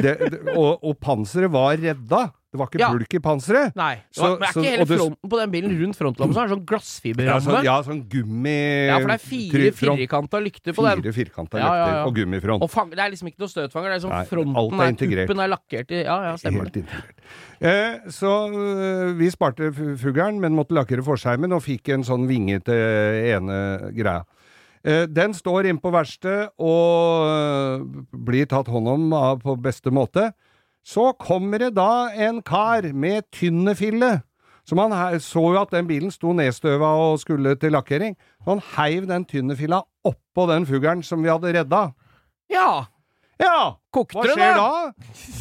det, og, og panseret var redda. Det var ikke Ja. bulk i panseret. Nei. Det var, men er ikke hele fronten på den bilen rundt frontlampen så er det sånn Ja, glassfiberramme? sånn, ja, sånn gummi Ja, for det er fire firkanta lykter på den. Fire firkanta Ja, ja, løkter ja. og gummifront. Og fang, det er liksom ikke noe støtfanger. Det er sånn Nei, fronten er er, integrert. tuppen er lakkert i Ja, ja, stemmer Helt det. integrert. Eh, så øh, vi sparte fu- fuglen, men måtte lakkere forskjermen og fikk en sånn vingete ene greia. Eh, den står inne på verkstedet og øh, blir tatt hånd om på beste måte. Så kommer det da en kar med tynnefille. Så man så jo at den bilen sto nedstøva og skulle til lakkering. Så han heiv den tynnefilla oppå den fuglen som vi hadde redda. Ja! Ja! Kokte Hva det, skjer da?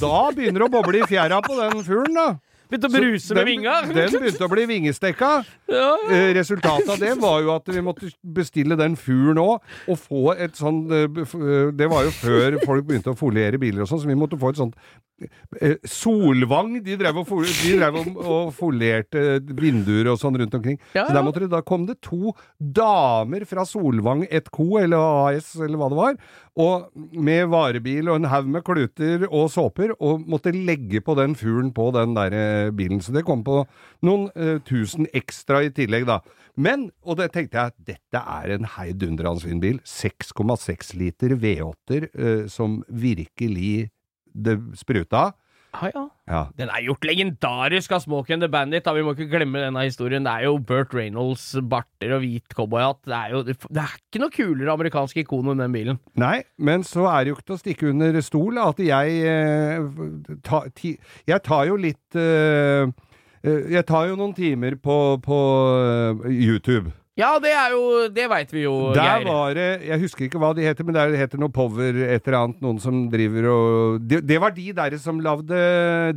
Da begynner det å boble i fjæra på den fuglen, da. Begynte å bruse bruse med vinga. Den begynte å bli vingestekka. Ja, ja. Eh, resultatet av det var jo at vi måtte bestille den fuglen òg, og få et sånn Det var jo før folk begynte å foliere biler og sånn, så vi måtte få et sånt Solvang! De drev og, de drev og, og folierte vinduer og sånn rundt omkring. Ja, Så der måtte det, da kom det to damer fra Solvang et co, eller AS, eller hva det var, og med varebil og en haug med kluter og såper, og måtte legge på den fuglen på den der eh, bilen. Så det kom på noen eh, tusen ekstra i tillegg, da. Men, og det tenkte jeg, dette er en heidundrende fin bil. 6,6 liter V8-er eh, som virkelig det spruta. Ah, ja. Ja. Den er gjort legendarisk av Smoke and the Bandit. Da. Vi må ikke glemme denne historien. Det er jo Burt Reynolds, barter og hvit cowboyhatt. Det, er jo- det er ikke noe kulere amerikansk ikon enn den bilen. Nei, men så er det jo ikke til å stikke under stol at jeg eh, ta, ti, Jeg tar jo litt eh, eh, Jeg tar jo noen timer på, på eh, YouTube. Ja, det er jo Det veit vi jo, Der Geir. var det Jeg husker ikke hva de heter, men det heter noe Power et eller annet. Noen som driver og Det, det var de der som lagde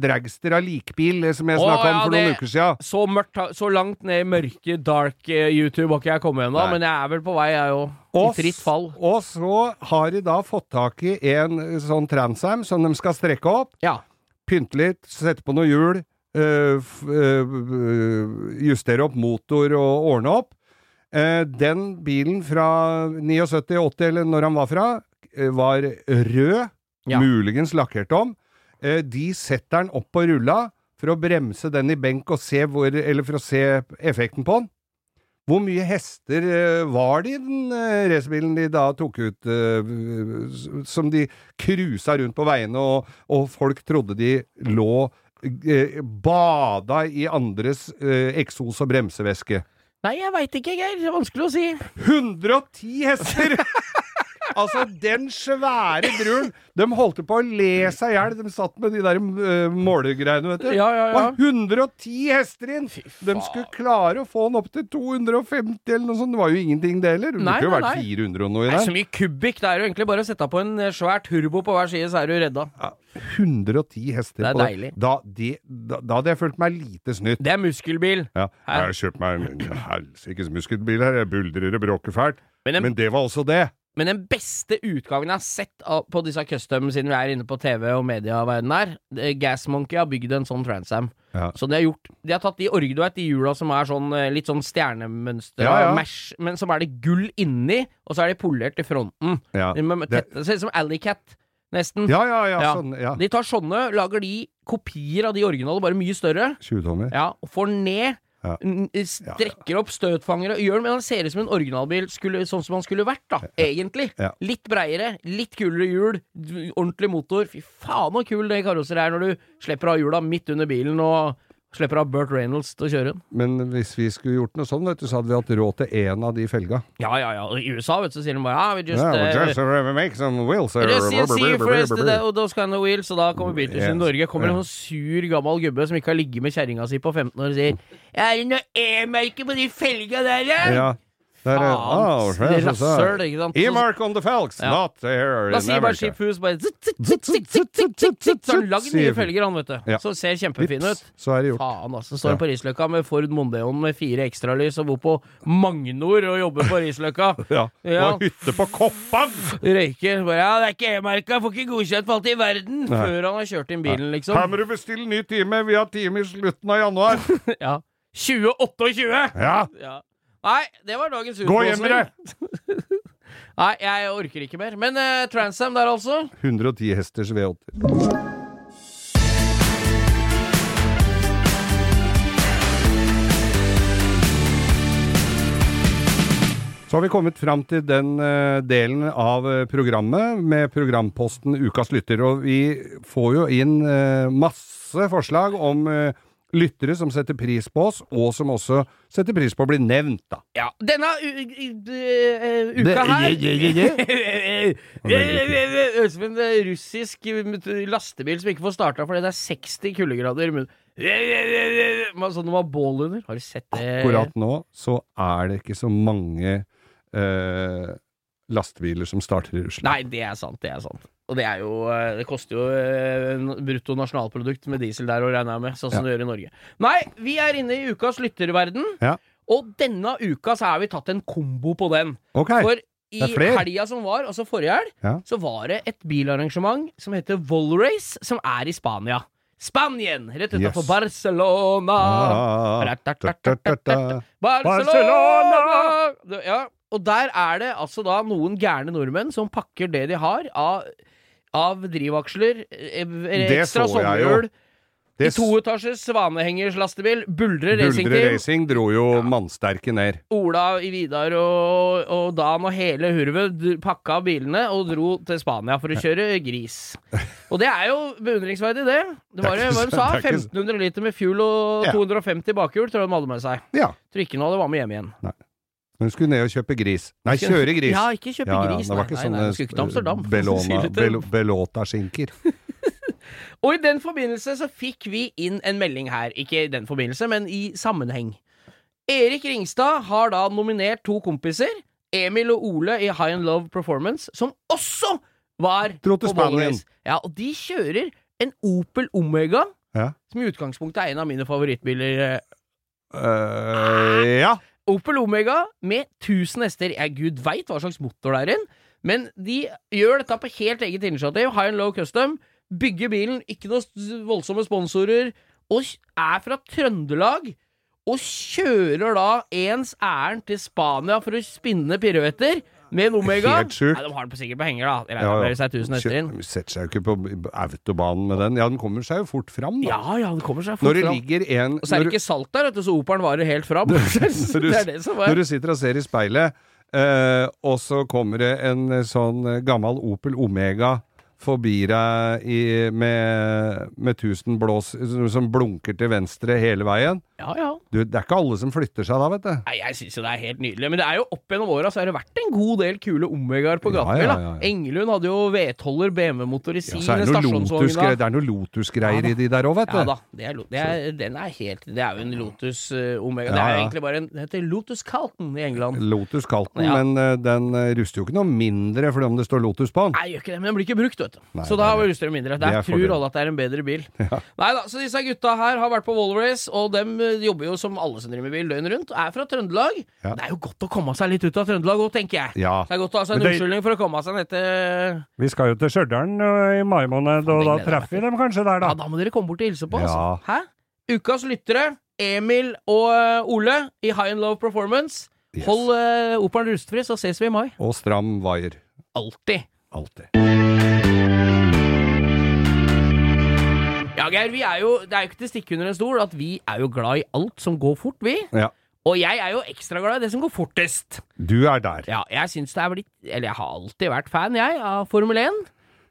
dragster av likbil, eh, som jeg snakka ja, om for for noen uker sia. Så mørkt, så langt ned i mørke, dark eh, YouTube har ikke jeg kommet ennå, men jeg er vel på vei, jeg òg. I Og fritt fall. Og så har de da fått tak i en sånn Transam som de skal strekke opp. Ja. pynte litt, sette på noe hjul, øh, øh, justere opp motor og ordne opp. Eh, den bilen fra 79-80, eller når han var fra, eh, var rød, Ja. muligens lakkert om. Eh, de setter den opp på rulla for å bremse den i benk og se hvor, eller for å se effekten på den. Hvor mye hester var det i den racerbilen de da tok ut, som de cruisa rundt på veiene, og, og folk trodde de lå bada i andres eksos- og bremsevæske? Nei, jeg veit ikke, Geir. Vanskelig å si. 110 hester! altså, den svære bruren De holdt på å le seg i hjel. De satt med de der uh, målegreiene, vet du. Ja, ja, ja. Og 110 hester inn! De skulle klare å få den opp til 250 eller noe sånt. Det var jo ingenting, det heller. Det burde jo vært nei. 400 og noe i Det Det er så mye kubikk. Det er jo egentlig bare å sette på en eh, svær turbo på hver side, så er du redda. Ja, 110 hester Det er på deilig. Da, de, da, da hadde jeg følt meg lite snytt. Det er muskelbil. Ja, jeg har kjøpt meg en helsikes muskelbil her. Jeg buldrer og bråker fælt. Men en, Men det var også det. Men den beste utgaven jeg har sett av, på disse custom, siden vi er inne på TV og medieverdenen der, Gasmonkey Gas Monkey har bygd en sånn Transam. Ja. Så de har gjort De har tatt de org, du vet, de hjula som er sånn eh, litt sånn stjernemønster, Ja, ja. Mash, men som er det gull inni, og så er de polert i fronten. Ja. Med, Det- ser ut som Alleycat, nesten. Ja, ja, ja, Ja. sånn, ja. De tar sånne, lager de kopier av de originale, bare mye større. 20 tonner. Ja, og får ned Ja. Strekker opp støtfangere gjør men han ser ut som en originalbil skulle, sånn som han skulle vært, da. Egentlig. Ja. Litt breiere, litt kulere hjul, ordentlig motor. Fy faen så kul det karosseriet er når du slipper av hjula midt under bilen og slipper av Burt Reynolds til å kjøre den. Men hvis vi skulle gjort noe sånn, vet du, så hadde vi hatt råd til én av de felga. Ja, ja, ja. I USA, vet du, så sier de bare ah, we just, Yeah, well, just uh, make some wheels uh, those kind of wheels, og da kommer Yes. i Norge. Kommer en sånn sur gammel gubbe som ikke har ligget med kjerringa si på 15 år og sier Er det noe E-merke på de felga der, ja? Der, oh, Rasshøl, ikke sant. E-mark on the falks, ja. not here Da sier bare Sheep Hoos bare Så har han lagd nye felger, han, vet du. Så ser kjempefin ut. Så er det gjort. Faen, altså. Står på Risløkka med Ford Mondeon med fire ekstralys og bor på Magnor og jobber på Risløkka. ja. ja. Og hytte på Koppan! Røyker. Bare, ja, det er ikke E-merka, får ikke godkjent for alt i verden! Nei. Før han har kjørt inn bilen, liksom. Her må du bestille ny time, vi har time i slutten av januar. ja. 2028! Ja. ja. Nei, det var dagens Gå hjem med det! deg! Nei, jeg orker ikke mer. Men uh, Transam der, altså. 110 hesters V8. Så har vi kommet fram til den uh, delen av eh, programmet med programposten Ukas lytter, og vi får jo inn uh, masse forslag om eh, lyttere som setter pris på oss, og som også setter pris på å bli nevnt, da. Ja, denne uh, uka her ut som en eh, russisk lastebil som ikke får starta fordi det er 60 kuldegrader i munnen. Man- Sånn de har bål under. Har du sett det? Akkurat nå så er det ikke så mange eh, lastebiler som starter i Russland. Nei, det er sant. Det er sant. Og det er jo eh, Det koster jo eh, brutto nasjonalprodukt med diesel der å regne med, sånn som det gjør i Norge. Nei, vi er inne i ukas lytterverden, Ja. og denne uka så har vi tatt en kombo på den. Okay. For i helga som var, altså forrige helg, Ja. så var det et bilarrangement som heter Volrace, som er i Spania. Spanien! Rett utenfor Yes. Barcelona. Ah, Barcelona! Barcelona! Ja, og der er det altså da noen gærne nordmenn som pakker det de har av, av drivaksler, eh, ekstra jeg jo. sommerhjul, i toetasjes svanehengers lastebil. Buldre Racing Team, Racing dro jo mannsterke ned. Ola i Vidar og, og Dan og hele hurvet pakka bilene og dro til Spania for å kjøre gris. Og det er jo beundringsverdig, det. Det var, Det hva de sa, det er ikke så- 1500 liter med fuel og 250 bakhjul, tror jeg de hadde med seg. Ja. Tror ikke noe av det var med hjem igjen. Hun skulle ned og kjøpe gris. Nei, kjøre gris. Ja, ikke kjøpe Ja, ja, gris. det var ikke nei, sånne nei, ikke til Amsterdam. Bellona, Bel Belota-skinker. Og i den forbindelse så fikk vi inn en melding her. Ikke i den forbindelse, men i sammenheng. Erik Ringstad har da nominert to kompiser, Emil og Ole i High and Love Performance, som også var Dro til. Volrace. Ja, og de kjører en Opel Omega, Ja. som i utgangspunktet er en av mine favorittbiler. Eh, ja. Opel Omega med 1000 hester. Jeg gud veit hva slags motor det er inn, men de gjør dette på helt eget initiativ. High and low custom. Bygger bilen, ikke noen voldsomme sponsorer, og er fra Trøndelag. Og kjører da ens ærend til Spania for å spinne piruetter med en Omega. Helt sjukt. De har den på sikkert på henger, da. Jeg Ja, ja. seg 1000 hester inn. Setter seg jo ikke på autobanen med den. Ja, den kommer seg jo fort fram, da. Ja, ja, den kommer seg fort Når det fram. ligger en Og så er det ikke salt der, vet du, så operen varer helt fram. Når du- det er det som er. Når du sitter og ser i speilet, eh, og så kommer det en eh, sånn eh, gammel Opel Omega forbi deg i, med, med tusen blås som- som blunker til venstre hele veien. Ja, ja. Du, det er ikke alle som flytter seg da, vet du. Nei, Jeg syns jo det er helt nydelig. Men det er jo opp gjennom åra så har det vært en god del kule Omegaer på Ja, gatebil. ja, ja, ja. Engelund hadde jo V12-er BMW-motor i Ja, sin stasjonsvogn. Det er noe Lotus-greier i de der òg, vet du. Ja da, det er, det er, den er helt Det er jo en Lotus uh, Omega. det Ja, er jo egentlig bare en Det heter Lotus Calton i England. Lotus Calton, Ja. men uh, den eh, ruster jo ikke noe mindre fordi om det står Lotus på den. Nei, gjør ikke det, men den blir ikke brukt, vet du. Nei, så da har vi ruster det mindre. Der er tror alle at det er en bedre bil. Nei da, så disse gutta her har vært på Volrace, og dem jobber jo som alle som driver med bil døgnet rundt, er fra Trøndelag. Ja. Det er jo godt å komme seg litt ut av Trøndelag òg, tenker jeg. Ja. Det er godt å ha seg en det- unnskyldning for å komme seg ned til Vi skal jo til Stjørdal i mai måned, og da treffer vi dem kanskje der, Ja, da. da må dere komme bort og hilse på, Ja. altså. Hæ? Ukas lyttere, Emil og eh, Ole i High and Low Performance. Yes. Hold uh, operaen rustfri, så ses vi i mai. Og stram vaier. Alltid. Alltid. Ja, Geir, vi er jo, det er jo ikke til å stikke under en stol at vi er jo glad i alt som går fort, vi. Ja. Og jeg er jo ekstra glad i det som går fortest. Du er der. Ja, jeg syns det er blitt Eller jeg har alltid vært fan, jeg, av Formel 1.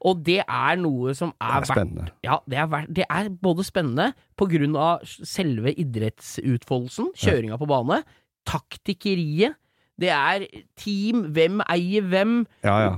Og det er noe som er, Det er verdt spennende. Ja, det er, verdt- det er både spennende på grunn av selve idrettsutfoldelsen, kjøringa på bane, taktikkeriet, det er team, hvem eier hvem, Ja, ja.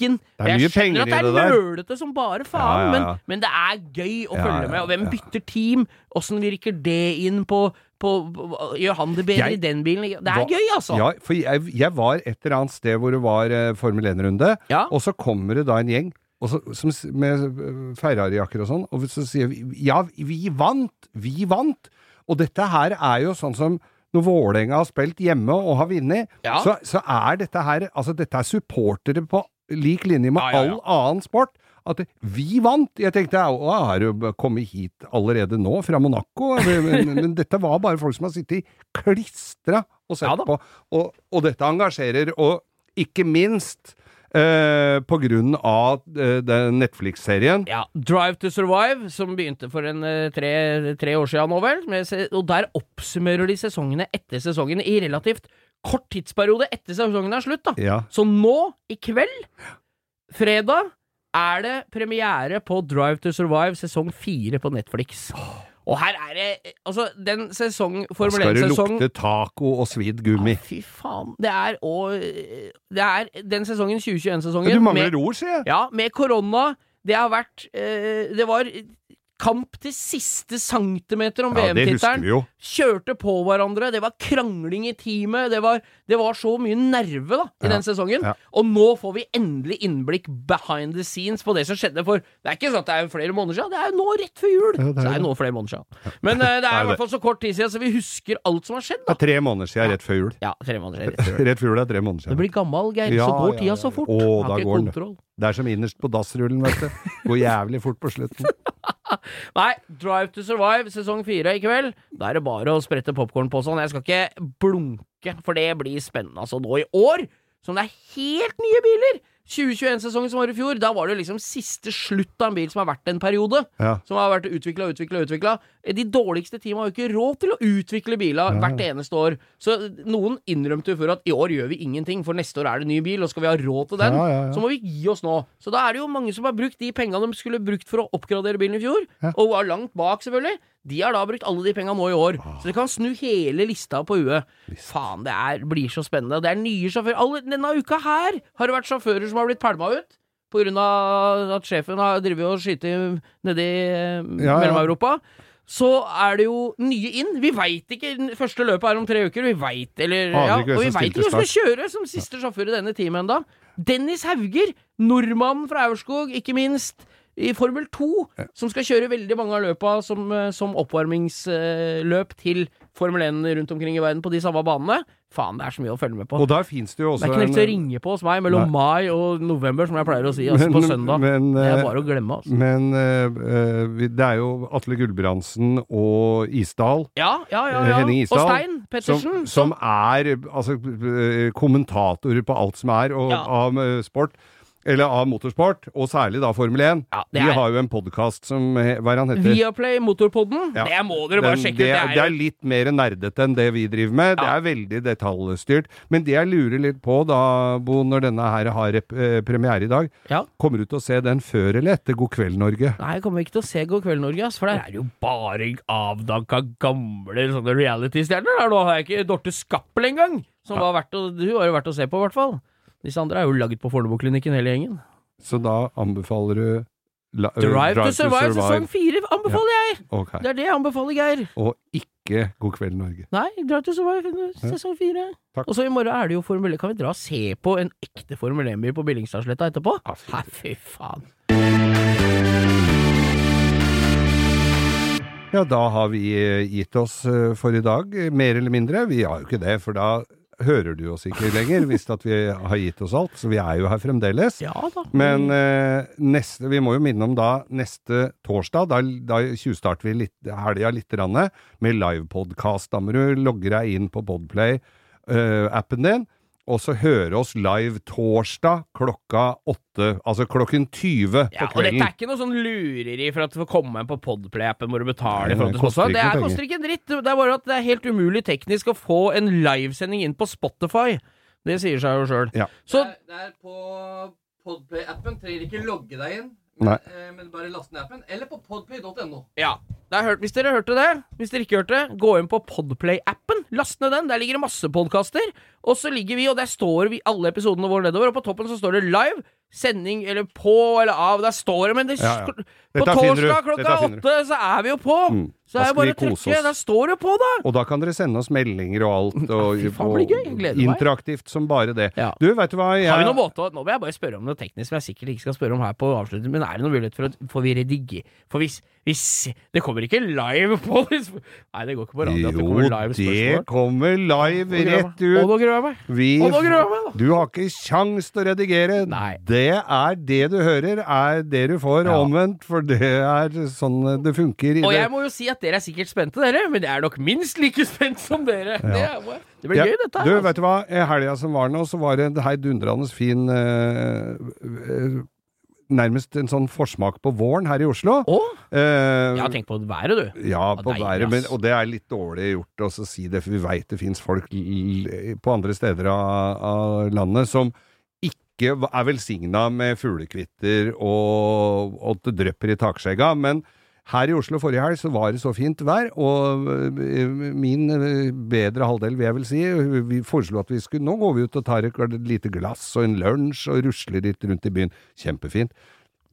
Politikken Det er Jeg mye skjønner penger at i det det er der. nølete som bare faen, Ja, ja. Men, men det er gøy å følge med. Og hvem bytter team? Åssen virker det inn på, på, på Gjør han det bedre Jeg- i den bilen? Det er Hva- gøy, altså! Ja, for jeg, jeg var et eller annet sted hvor det var uh, Formel 1-runde, Ja. og så kommer det da en gjeng og så, som, med eh, Ferrari-jakker og sånn, og så sier vi ja, vi vant! Vi vant! Og dette her er jo sånn som når Vålerenga har spilt hjemme og har vunnet, Ja. så, så er dette her Altså, dette er supportere på lik linje med all annen sport. At vi vant! Jeg tenkte å, har du kommet hit allerede nå, fra Monaco? Men, men, men dette var bare folk som har sittet klistra og sett Ja på. Og, og dette engasjerer. Og ikke minst eh, på grunn av eh, Netflix-serien. Ja, Drive to Survive, som begynte for en eh, tre, tre år siden nå vel, og der oppsummerer de sesongene etter sesongen i relativt kort tidsperiode etter sesongen er slutt, da. Ja. Så nå, i kveld, fredag, er det premiere på Drive to Survive sesong fire på Netflix. Og her er det Altså, den sesong Formel Skal det 1-sesong lukte taco og svidd gummi? Fy faen. Det er og Det er den sesongen, 2021-sesongen Du mangler ord, sier jeg. Ja, med korona. Det har vært eh, Det var kamp til siste centimeter om Ja, det VM-tittelen. Kjørte på hverandre. Det var krangling i teamet. Det var, det var så mye nerve da i Ja, den sesongen. ja. Og nå får vi endelig innblikk behind the scenes på det som skjedde. For det er ikke sånn at det er flere måneder siden. Det er jo nå rett før jul. Det er så det er jo nå flere måneder siden. Men uh, det Det er i hvert fall så kort tid siden, så vi husker alt som har skjedd. Det da er tre måneder siden rett før jul. Ja, tre måneder siden. rett før jul. Rett før jul er tre måneder Du siden. blir gammel, Geir. Så går tida så fort. Å, Har da ikke går kontroll. Det er som innerst på dassrullen, vet du. Går jævlig fort på slutten. Nei, Drive to Survive sesong fire i kveld. Da er det bare å sprette popkornposen. Jeg skal ikke blunke, for det blir spennende. Altså nå i år, som det er helt nye biler! 2021-sesongen som var i fjor, da var det liksom siste slutt av en bil som har vært en periode. Ja. Som har vært utvikla og utvikla og utvikla. De dårligste teamene har jo ikke råd til å utvikle biler hvert eneste år. Så noen innrømte jo før at i år gjør vi ingenting, for neste år er det ny bil, og skal vi ha råd til den, Ja, ja, ja. så må vi gi oss nå. Så da er det jo mange som har brukt de pengene de skulle brukt for å oppgradere bilen i fjor, Ja. og var langt bak, selvfølgelig. De har da brukt alle de penga nå i år. Ah. Så de kan snu hele lista på huet. Faen, det er, blir så spennende. Det er nye sjåfører. Alle, denne uka her har det vært sjåfører som har blitt pælma ut. På grunn av at sjefen har drevet og skutt nedi eh, Ja, ja. Mellom-Europa. Så er det jo nye inn. Vi veit ikke. Første løpet er om tre uker. Vi veit eller ah, ja, Og vi veit ikke hvem som kjører som siste sjåfør i denne teamet ennå. Dennis Hauger, nordmannen fra Aurskog, ikke minst. I Formel 2, som skal kjøre veldig mange av løpa som, eh, som oppvarmingsløp til Formel 1 rundt omkring i verden på de samme banene. Faen, det er så mye å følge med på. Og der finnes det jo også Det er ikke nødt til å ringe på hos meg mellom Nei. mai og november, som jeg pleier å si, altså på søndag. men, det er eh, bare å glemme, altså. Men eh, eh, det er jo Atle Gulbrandsen og Isdal Ja, ja, ja. eh, ja. Henning Og Stein Pettersen. som, som er altså, eh, kommentatorer på alt som er og, Ja. av eh, sport. Eller av motorsport, og særlig da Formel 1. Ja, er... Er- har jo en podkast som Hva er han heter? Viaplay Motorpodden. Ja. Det må dere bare Den- sjekke det, ut. er- det er litt mer nerdete enn det vi driver med. Ja. Det er veldig detaljstyrt. Men det jeg lurer litt på da, Bo, når denne her har eh, premiere i dag, Ja. kommer du til å se den før eller etter God kveld, Norge? Nei, jeg kommer ikke til å se God kveld, Norge, for der er jo bare avdanka gamle sånne reality-stjerner. Nå har jeg ikke Dorte Skappel engang, som var verdt å, hun har jo vært å se på, i hvert fall. Disse andre er jo laget på Fornebuklinikken, hele gjengen. Så da anbefaler du la, Drive, Drive, to Survive, sesong fire anbefaler jeg! Okay. Det er det jeg anbefaler, Geir. Og ikke God kveld, Norge. Nei, Drive to Survive sesong fire. Og så i morgen er det jo Formel 1. Kan vi dra og se på en ekte Formel 1-bil på Billingstadsletta etterpå? Ja, Nei, fy faen. Ja, da har vi eh, gitt oss eh, for i dag, mer eller mindre. Vi har jo ikke det, for da hører du oss ikke lenger, hvis at vi har gitt oss alt. Så vi er jo her fremdeles. Ja da. Men eh, neste, vi må jo minne om da neste torsdag, da, da tjuvstarter vi litt, helga litt rann, med livepodkast. Da må du logge deg inn på Podplay-appen din, og så høre oss live torsdag klokka åtte, altså klokken 20 Ja, på og dette er ikke noe sånn lureri for at du får komme inn på Podplay-appen hvor du betaler for at det du skal. Det er, koster ikke en dritt. Det er bare at det er helt umulig teknisk å få en livesending inn på Spotify. Det sier seg jo sjøl. Ja. Så Det er på Podplay-appen. Trenger ikke logge deg inn, Nei. men, eh, bare last ned appen. Eller på podplay.no. ja. Det er hørt, hvis dere hørte det, hvis dere ikke hørte det, gå inn på Podplay-appen. Last ned den. Der ligger det masse podkaster. Og så ligger vi, og der står vi alle episodene våre nedover, og på toppen så står det live. Sending eller på eller av. Der står det, men det, Ja, ja. på torsdag klokka åtte så er vi jo på. Mm. Så Da er det bare å trykke. Der står det på, da! Og da kan dere sende oss meldinger og alt. Og, fy faen, blir gøy. Gleder meg. interaktivt som bare det. Ja. Du, veit du hva? Jeg, Har vi noen måte Nå vil jeg bare spørre om noe teknisk som jeg sikkert ikke skal spørre om her på avslutning, men er det noen mulighet for å Får vi redigere For hvis, hvis Det kommer ikke live på Nei, det går ikke på radio at det kommer live det kommer live rett ut. Og nå gruer jeg meg. Vi, Og nå gruer jeg meg, da. du har ikke kjangs til å redigere. Nei. Det er det du hører, er det du får, Ja. omvendt, for det er sånn det funker i Og det. jeg må jo si at at dere er sikkert spente, dere, men jeg er nok minst like spent som dere. Det, er, det blir Ja, gøy, dette. Du, altså. vet du hva? I helga som var nå, så var det en heidundrende fin eh, eh, Nærmest en sånn forsmak på våren her i Oslo. Å, Eh, jeg har tenkt på været, du. Ja, Ja, på været, men, og det er litt dårlig gjort å si det, for vi veit det fins folk på andre steder av, av landet som ikke er velsigna med fuglekvitter og, og at det drypper i takskjegga. Men her i Oslo forrige helg så var det så fint vær, og øh, min øh, bedre halvdel, vil jeg vel si, vi foreslo at vi skulle Nå går vi ut og tar et lite glass og en lunsj og rusler litt rundt i byen. Kjempefint.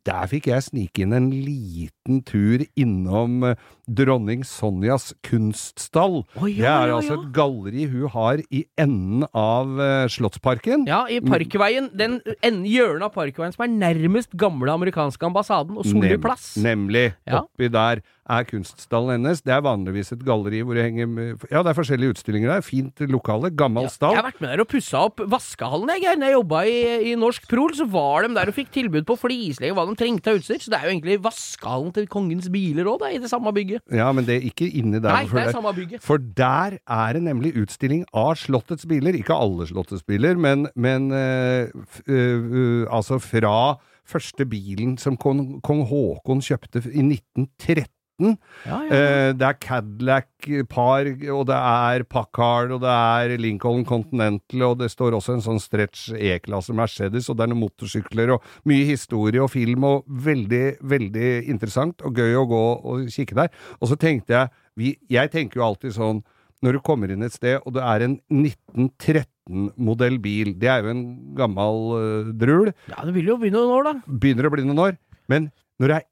Der fikk jeg snike inn en liten tur innom eh, dronning Sonjas kunststall. Oh, ja, det er ja, altså ja. et galleri hun har i enden av eh, Slottsparken. Ja, i Parkveien. Den hjørnet av Parkveien som er nærmest gamle amerikanske ambassaden og Solli plass. Nemlig. Oppi der er kunststallen hennes. Det er vanligvis et galleri hvor det henger Ja, det er forskjellige utstillinger der. Fint lokale. Gammel Ja, stall. jeg har vært med der og pussa opp vaskehallen. Jeg, Geir. Når jeg jobba i, i Norsk Prol, så var de der og fikk tilbud på flislegge hva de trengte av utstyr. Så det er jo egentlig vaskehallen til kongens biler òg, i det samme bygget. Ja, men det er ikke inni der. Nei, det er samme bygget. For der er det nemlig utstilling av Slottets biler. Ikke alle Slottets biler, men, men øh, øh, eh, altså fra første bilen som kong, kong Haakon kjøpte i 1913. Ja, ja. Eh, det er Cadillac-par, og det er Packard, og det er Lincoln Continental, og det står også en sånn stretch E-klasse Mercedes, og det er noen motorsykler, og mye historie og film, og veldig, veldig interessant og gøy å gå og kikke der. Og så tenkte jeg, vi, jeg tenker jo alltid sånn, når du kommer inn et sted, og det er en 1913-modell bil, det er jo en gammel uh, drul, ja, det vil jo bli noen år, da. begynner å bli noen år, men når det er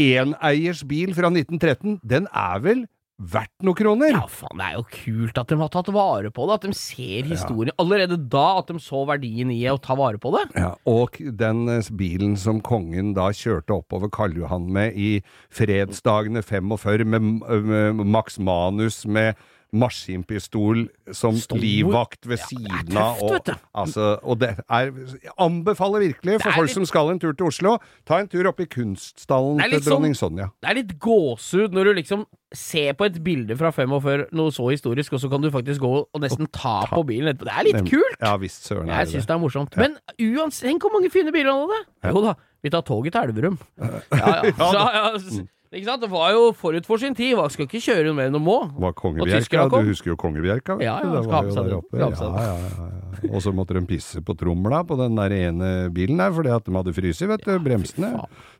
eneiers bil fra 1913, den er vel verdt noen kroner? Ja, faen, det er jo kult at de har tatt vare på det. At de ser historien allerede da, at de så verdien i å ta vare på det. Ja, og den eh, bilen som kongen da kjørte oppover Karl Johan med i fredsdagene 45, med, med Max Manus med maskinpistol som Stor- livvakt ved Ja, siden av. Og, altså, og det er Jeg anbefaler virkelig for folk litt- som skal en tur til Oslo, ta en tur opp i kunststallen til sånn- dronning Sonja. Det er litt gåsehud når du liksom ser på et bilde fra 45, noe så historisk, og så kan du faktisk gå og nesten ta på bilen etterpå. Det er litt kult! Ja visst, søren Jeg syns det. er morsomt. Men uansett, tenk hvor mange fine biler han hadde! Jo da, vi tar toget til Elverum. Ja, ja. Så, ja, ikke sant? Det var jo forut for sin tid. Hva skal ikke kjøre mer enn du må. Var Kongebjerka, du husker jo Kongebjerka? Ja, ja, Ja, ja, ja, ja. Og så måtte de pisse på tromla på den der ene bilen der, fordi at de hadde fryst, vet du, bremsene.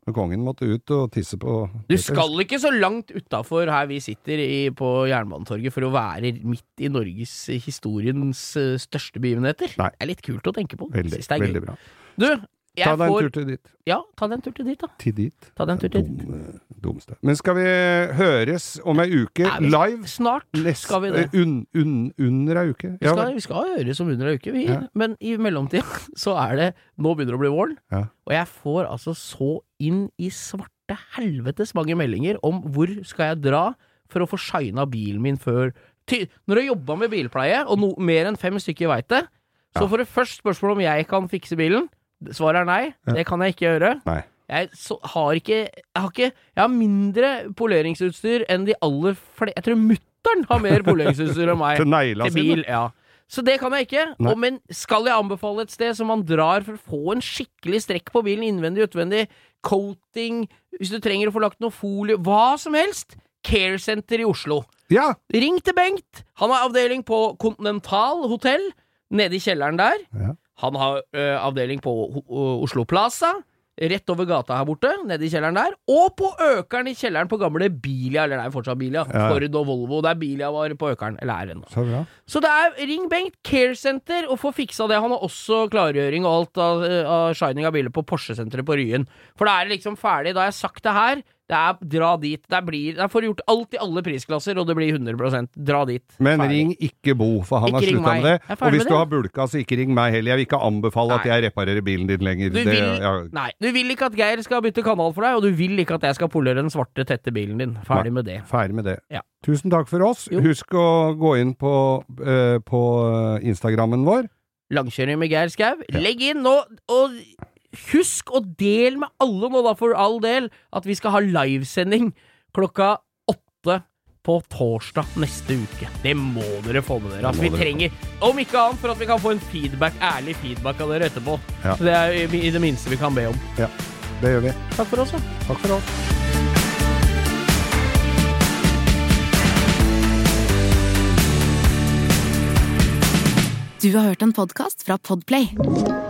Men kongen måtte ut og tisse på Du skal ikke så langt utafor her vi sitter i, på Jernbanetorget for å være midt i Norges historiens eh, største begivenheter. Det er litt kult å tenke på. Veldig, det veldig bra. Du, Ta deg en får tur til dit. Ja, ta deg en tur til dit, da. Til dit. Ta deg en tur til dit. Dum, dum. Men skal vi høres om ei uke, vi- live? Snart Nest- skal vi det. eh, Un, un, under ei uke? Vi skal, vi skal høres om under ei uke, vi. Ja. Men i mellomtida så er det Nå begynner det å bli våren, Ja. og jeg får altså så inn i svarte helvetes mange meldinger om hvor skal jeg dra for å få shina bilen min før Ty Når du har jobba med bilpleie, og no, mer enn fem stykker veit det, så Ja. får du først spørsmål om jeg kan fikse bilen. Svaret er nei. Det kan jeg ikke gjøre. Nei. Jeg så, har ikke Jeg har ikke Jeg har mindre poleringsutstyr enn de aller flere Jeg tror mutter'n har mer poleringsutstyr enn meg Til negla bil. Ja. Så det kan jeg ikke. Nei. Og, men skal jeg anbefale et sted som man drar for å få en skikkelig strekk på bilen, innvendig og utvendig, coating, hvis du trenger å få lagt noe folie, hva som helst, Care Center i Oslo. Ja! Ring til Bengt! Han har avdeling på Continental hotell, nede i kjelleren der. Ja. Han har ø, avdeling på Oslo Plaza, rett over gata her borte, nede i kjelleren der. Og på Økeren i kjelleren på gamle Bilia, eller det er fortsatt Bilia, Ja. Ford og Volvo. Det er Bilia var på Økeren, eller er ennå. Så bra. Så det er ring Bengt Care Center og få fiksa det. Han har også klargjøring og alt av, av shining av biler på Porsche-senteret på Ryen. For da er det liksom ferdig. Da har jeg sagt det her. Det er dra dit. Det blir Der får du gjort alt i alle prisklasser, og det blir 100 Dra dit. Men Ferdig. ring ikke Bo, for han har Ikke har slutta med det. Jeg Og hvis du det. har bulka, så ikke ring meg heller. Jeg vil ikke anbefale at jeg reparerer bilen din lenger. Du Det, vil, ja, nei, du vil ikke at Geir skal bytte kanal for deg, og du vil ikke at jeg skal polere den svarte, tette bilen din. Ferdig med det. Ferdig med det. Ja. Tusen takk for oss. Jo. Husk å gå inn på, uh, på Instagrammen vår. Langkjøring med Geir Skau. Legg inn nå, og husk å del med alle nå, da, for all del, at vi skal ha livesending klokka åtte på torsdag neste uke. Det må dere få med dere. Altså, vi trenger, om ikke annet, for at vi kan få en feedback, ærlig feedback av dere etterpå. Ja. Det er i i det minste vi kan be om. Ja, Det gjør vi. Takk for oss, da. Takk for oss. Du har hørt en podkast fra Podplay.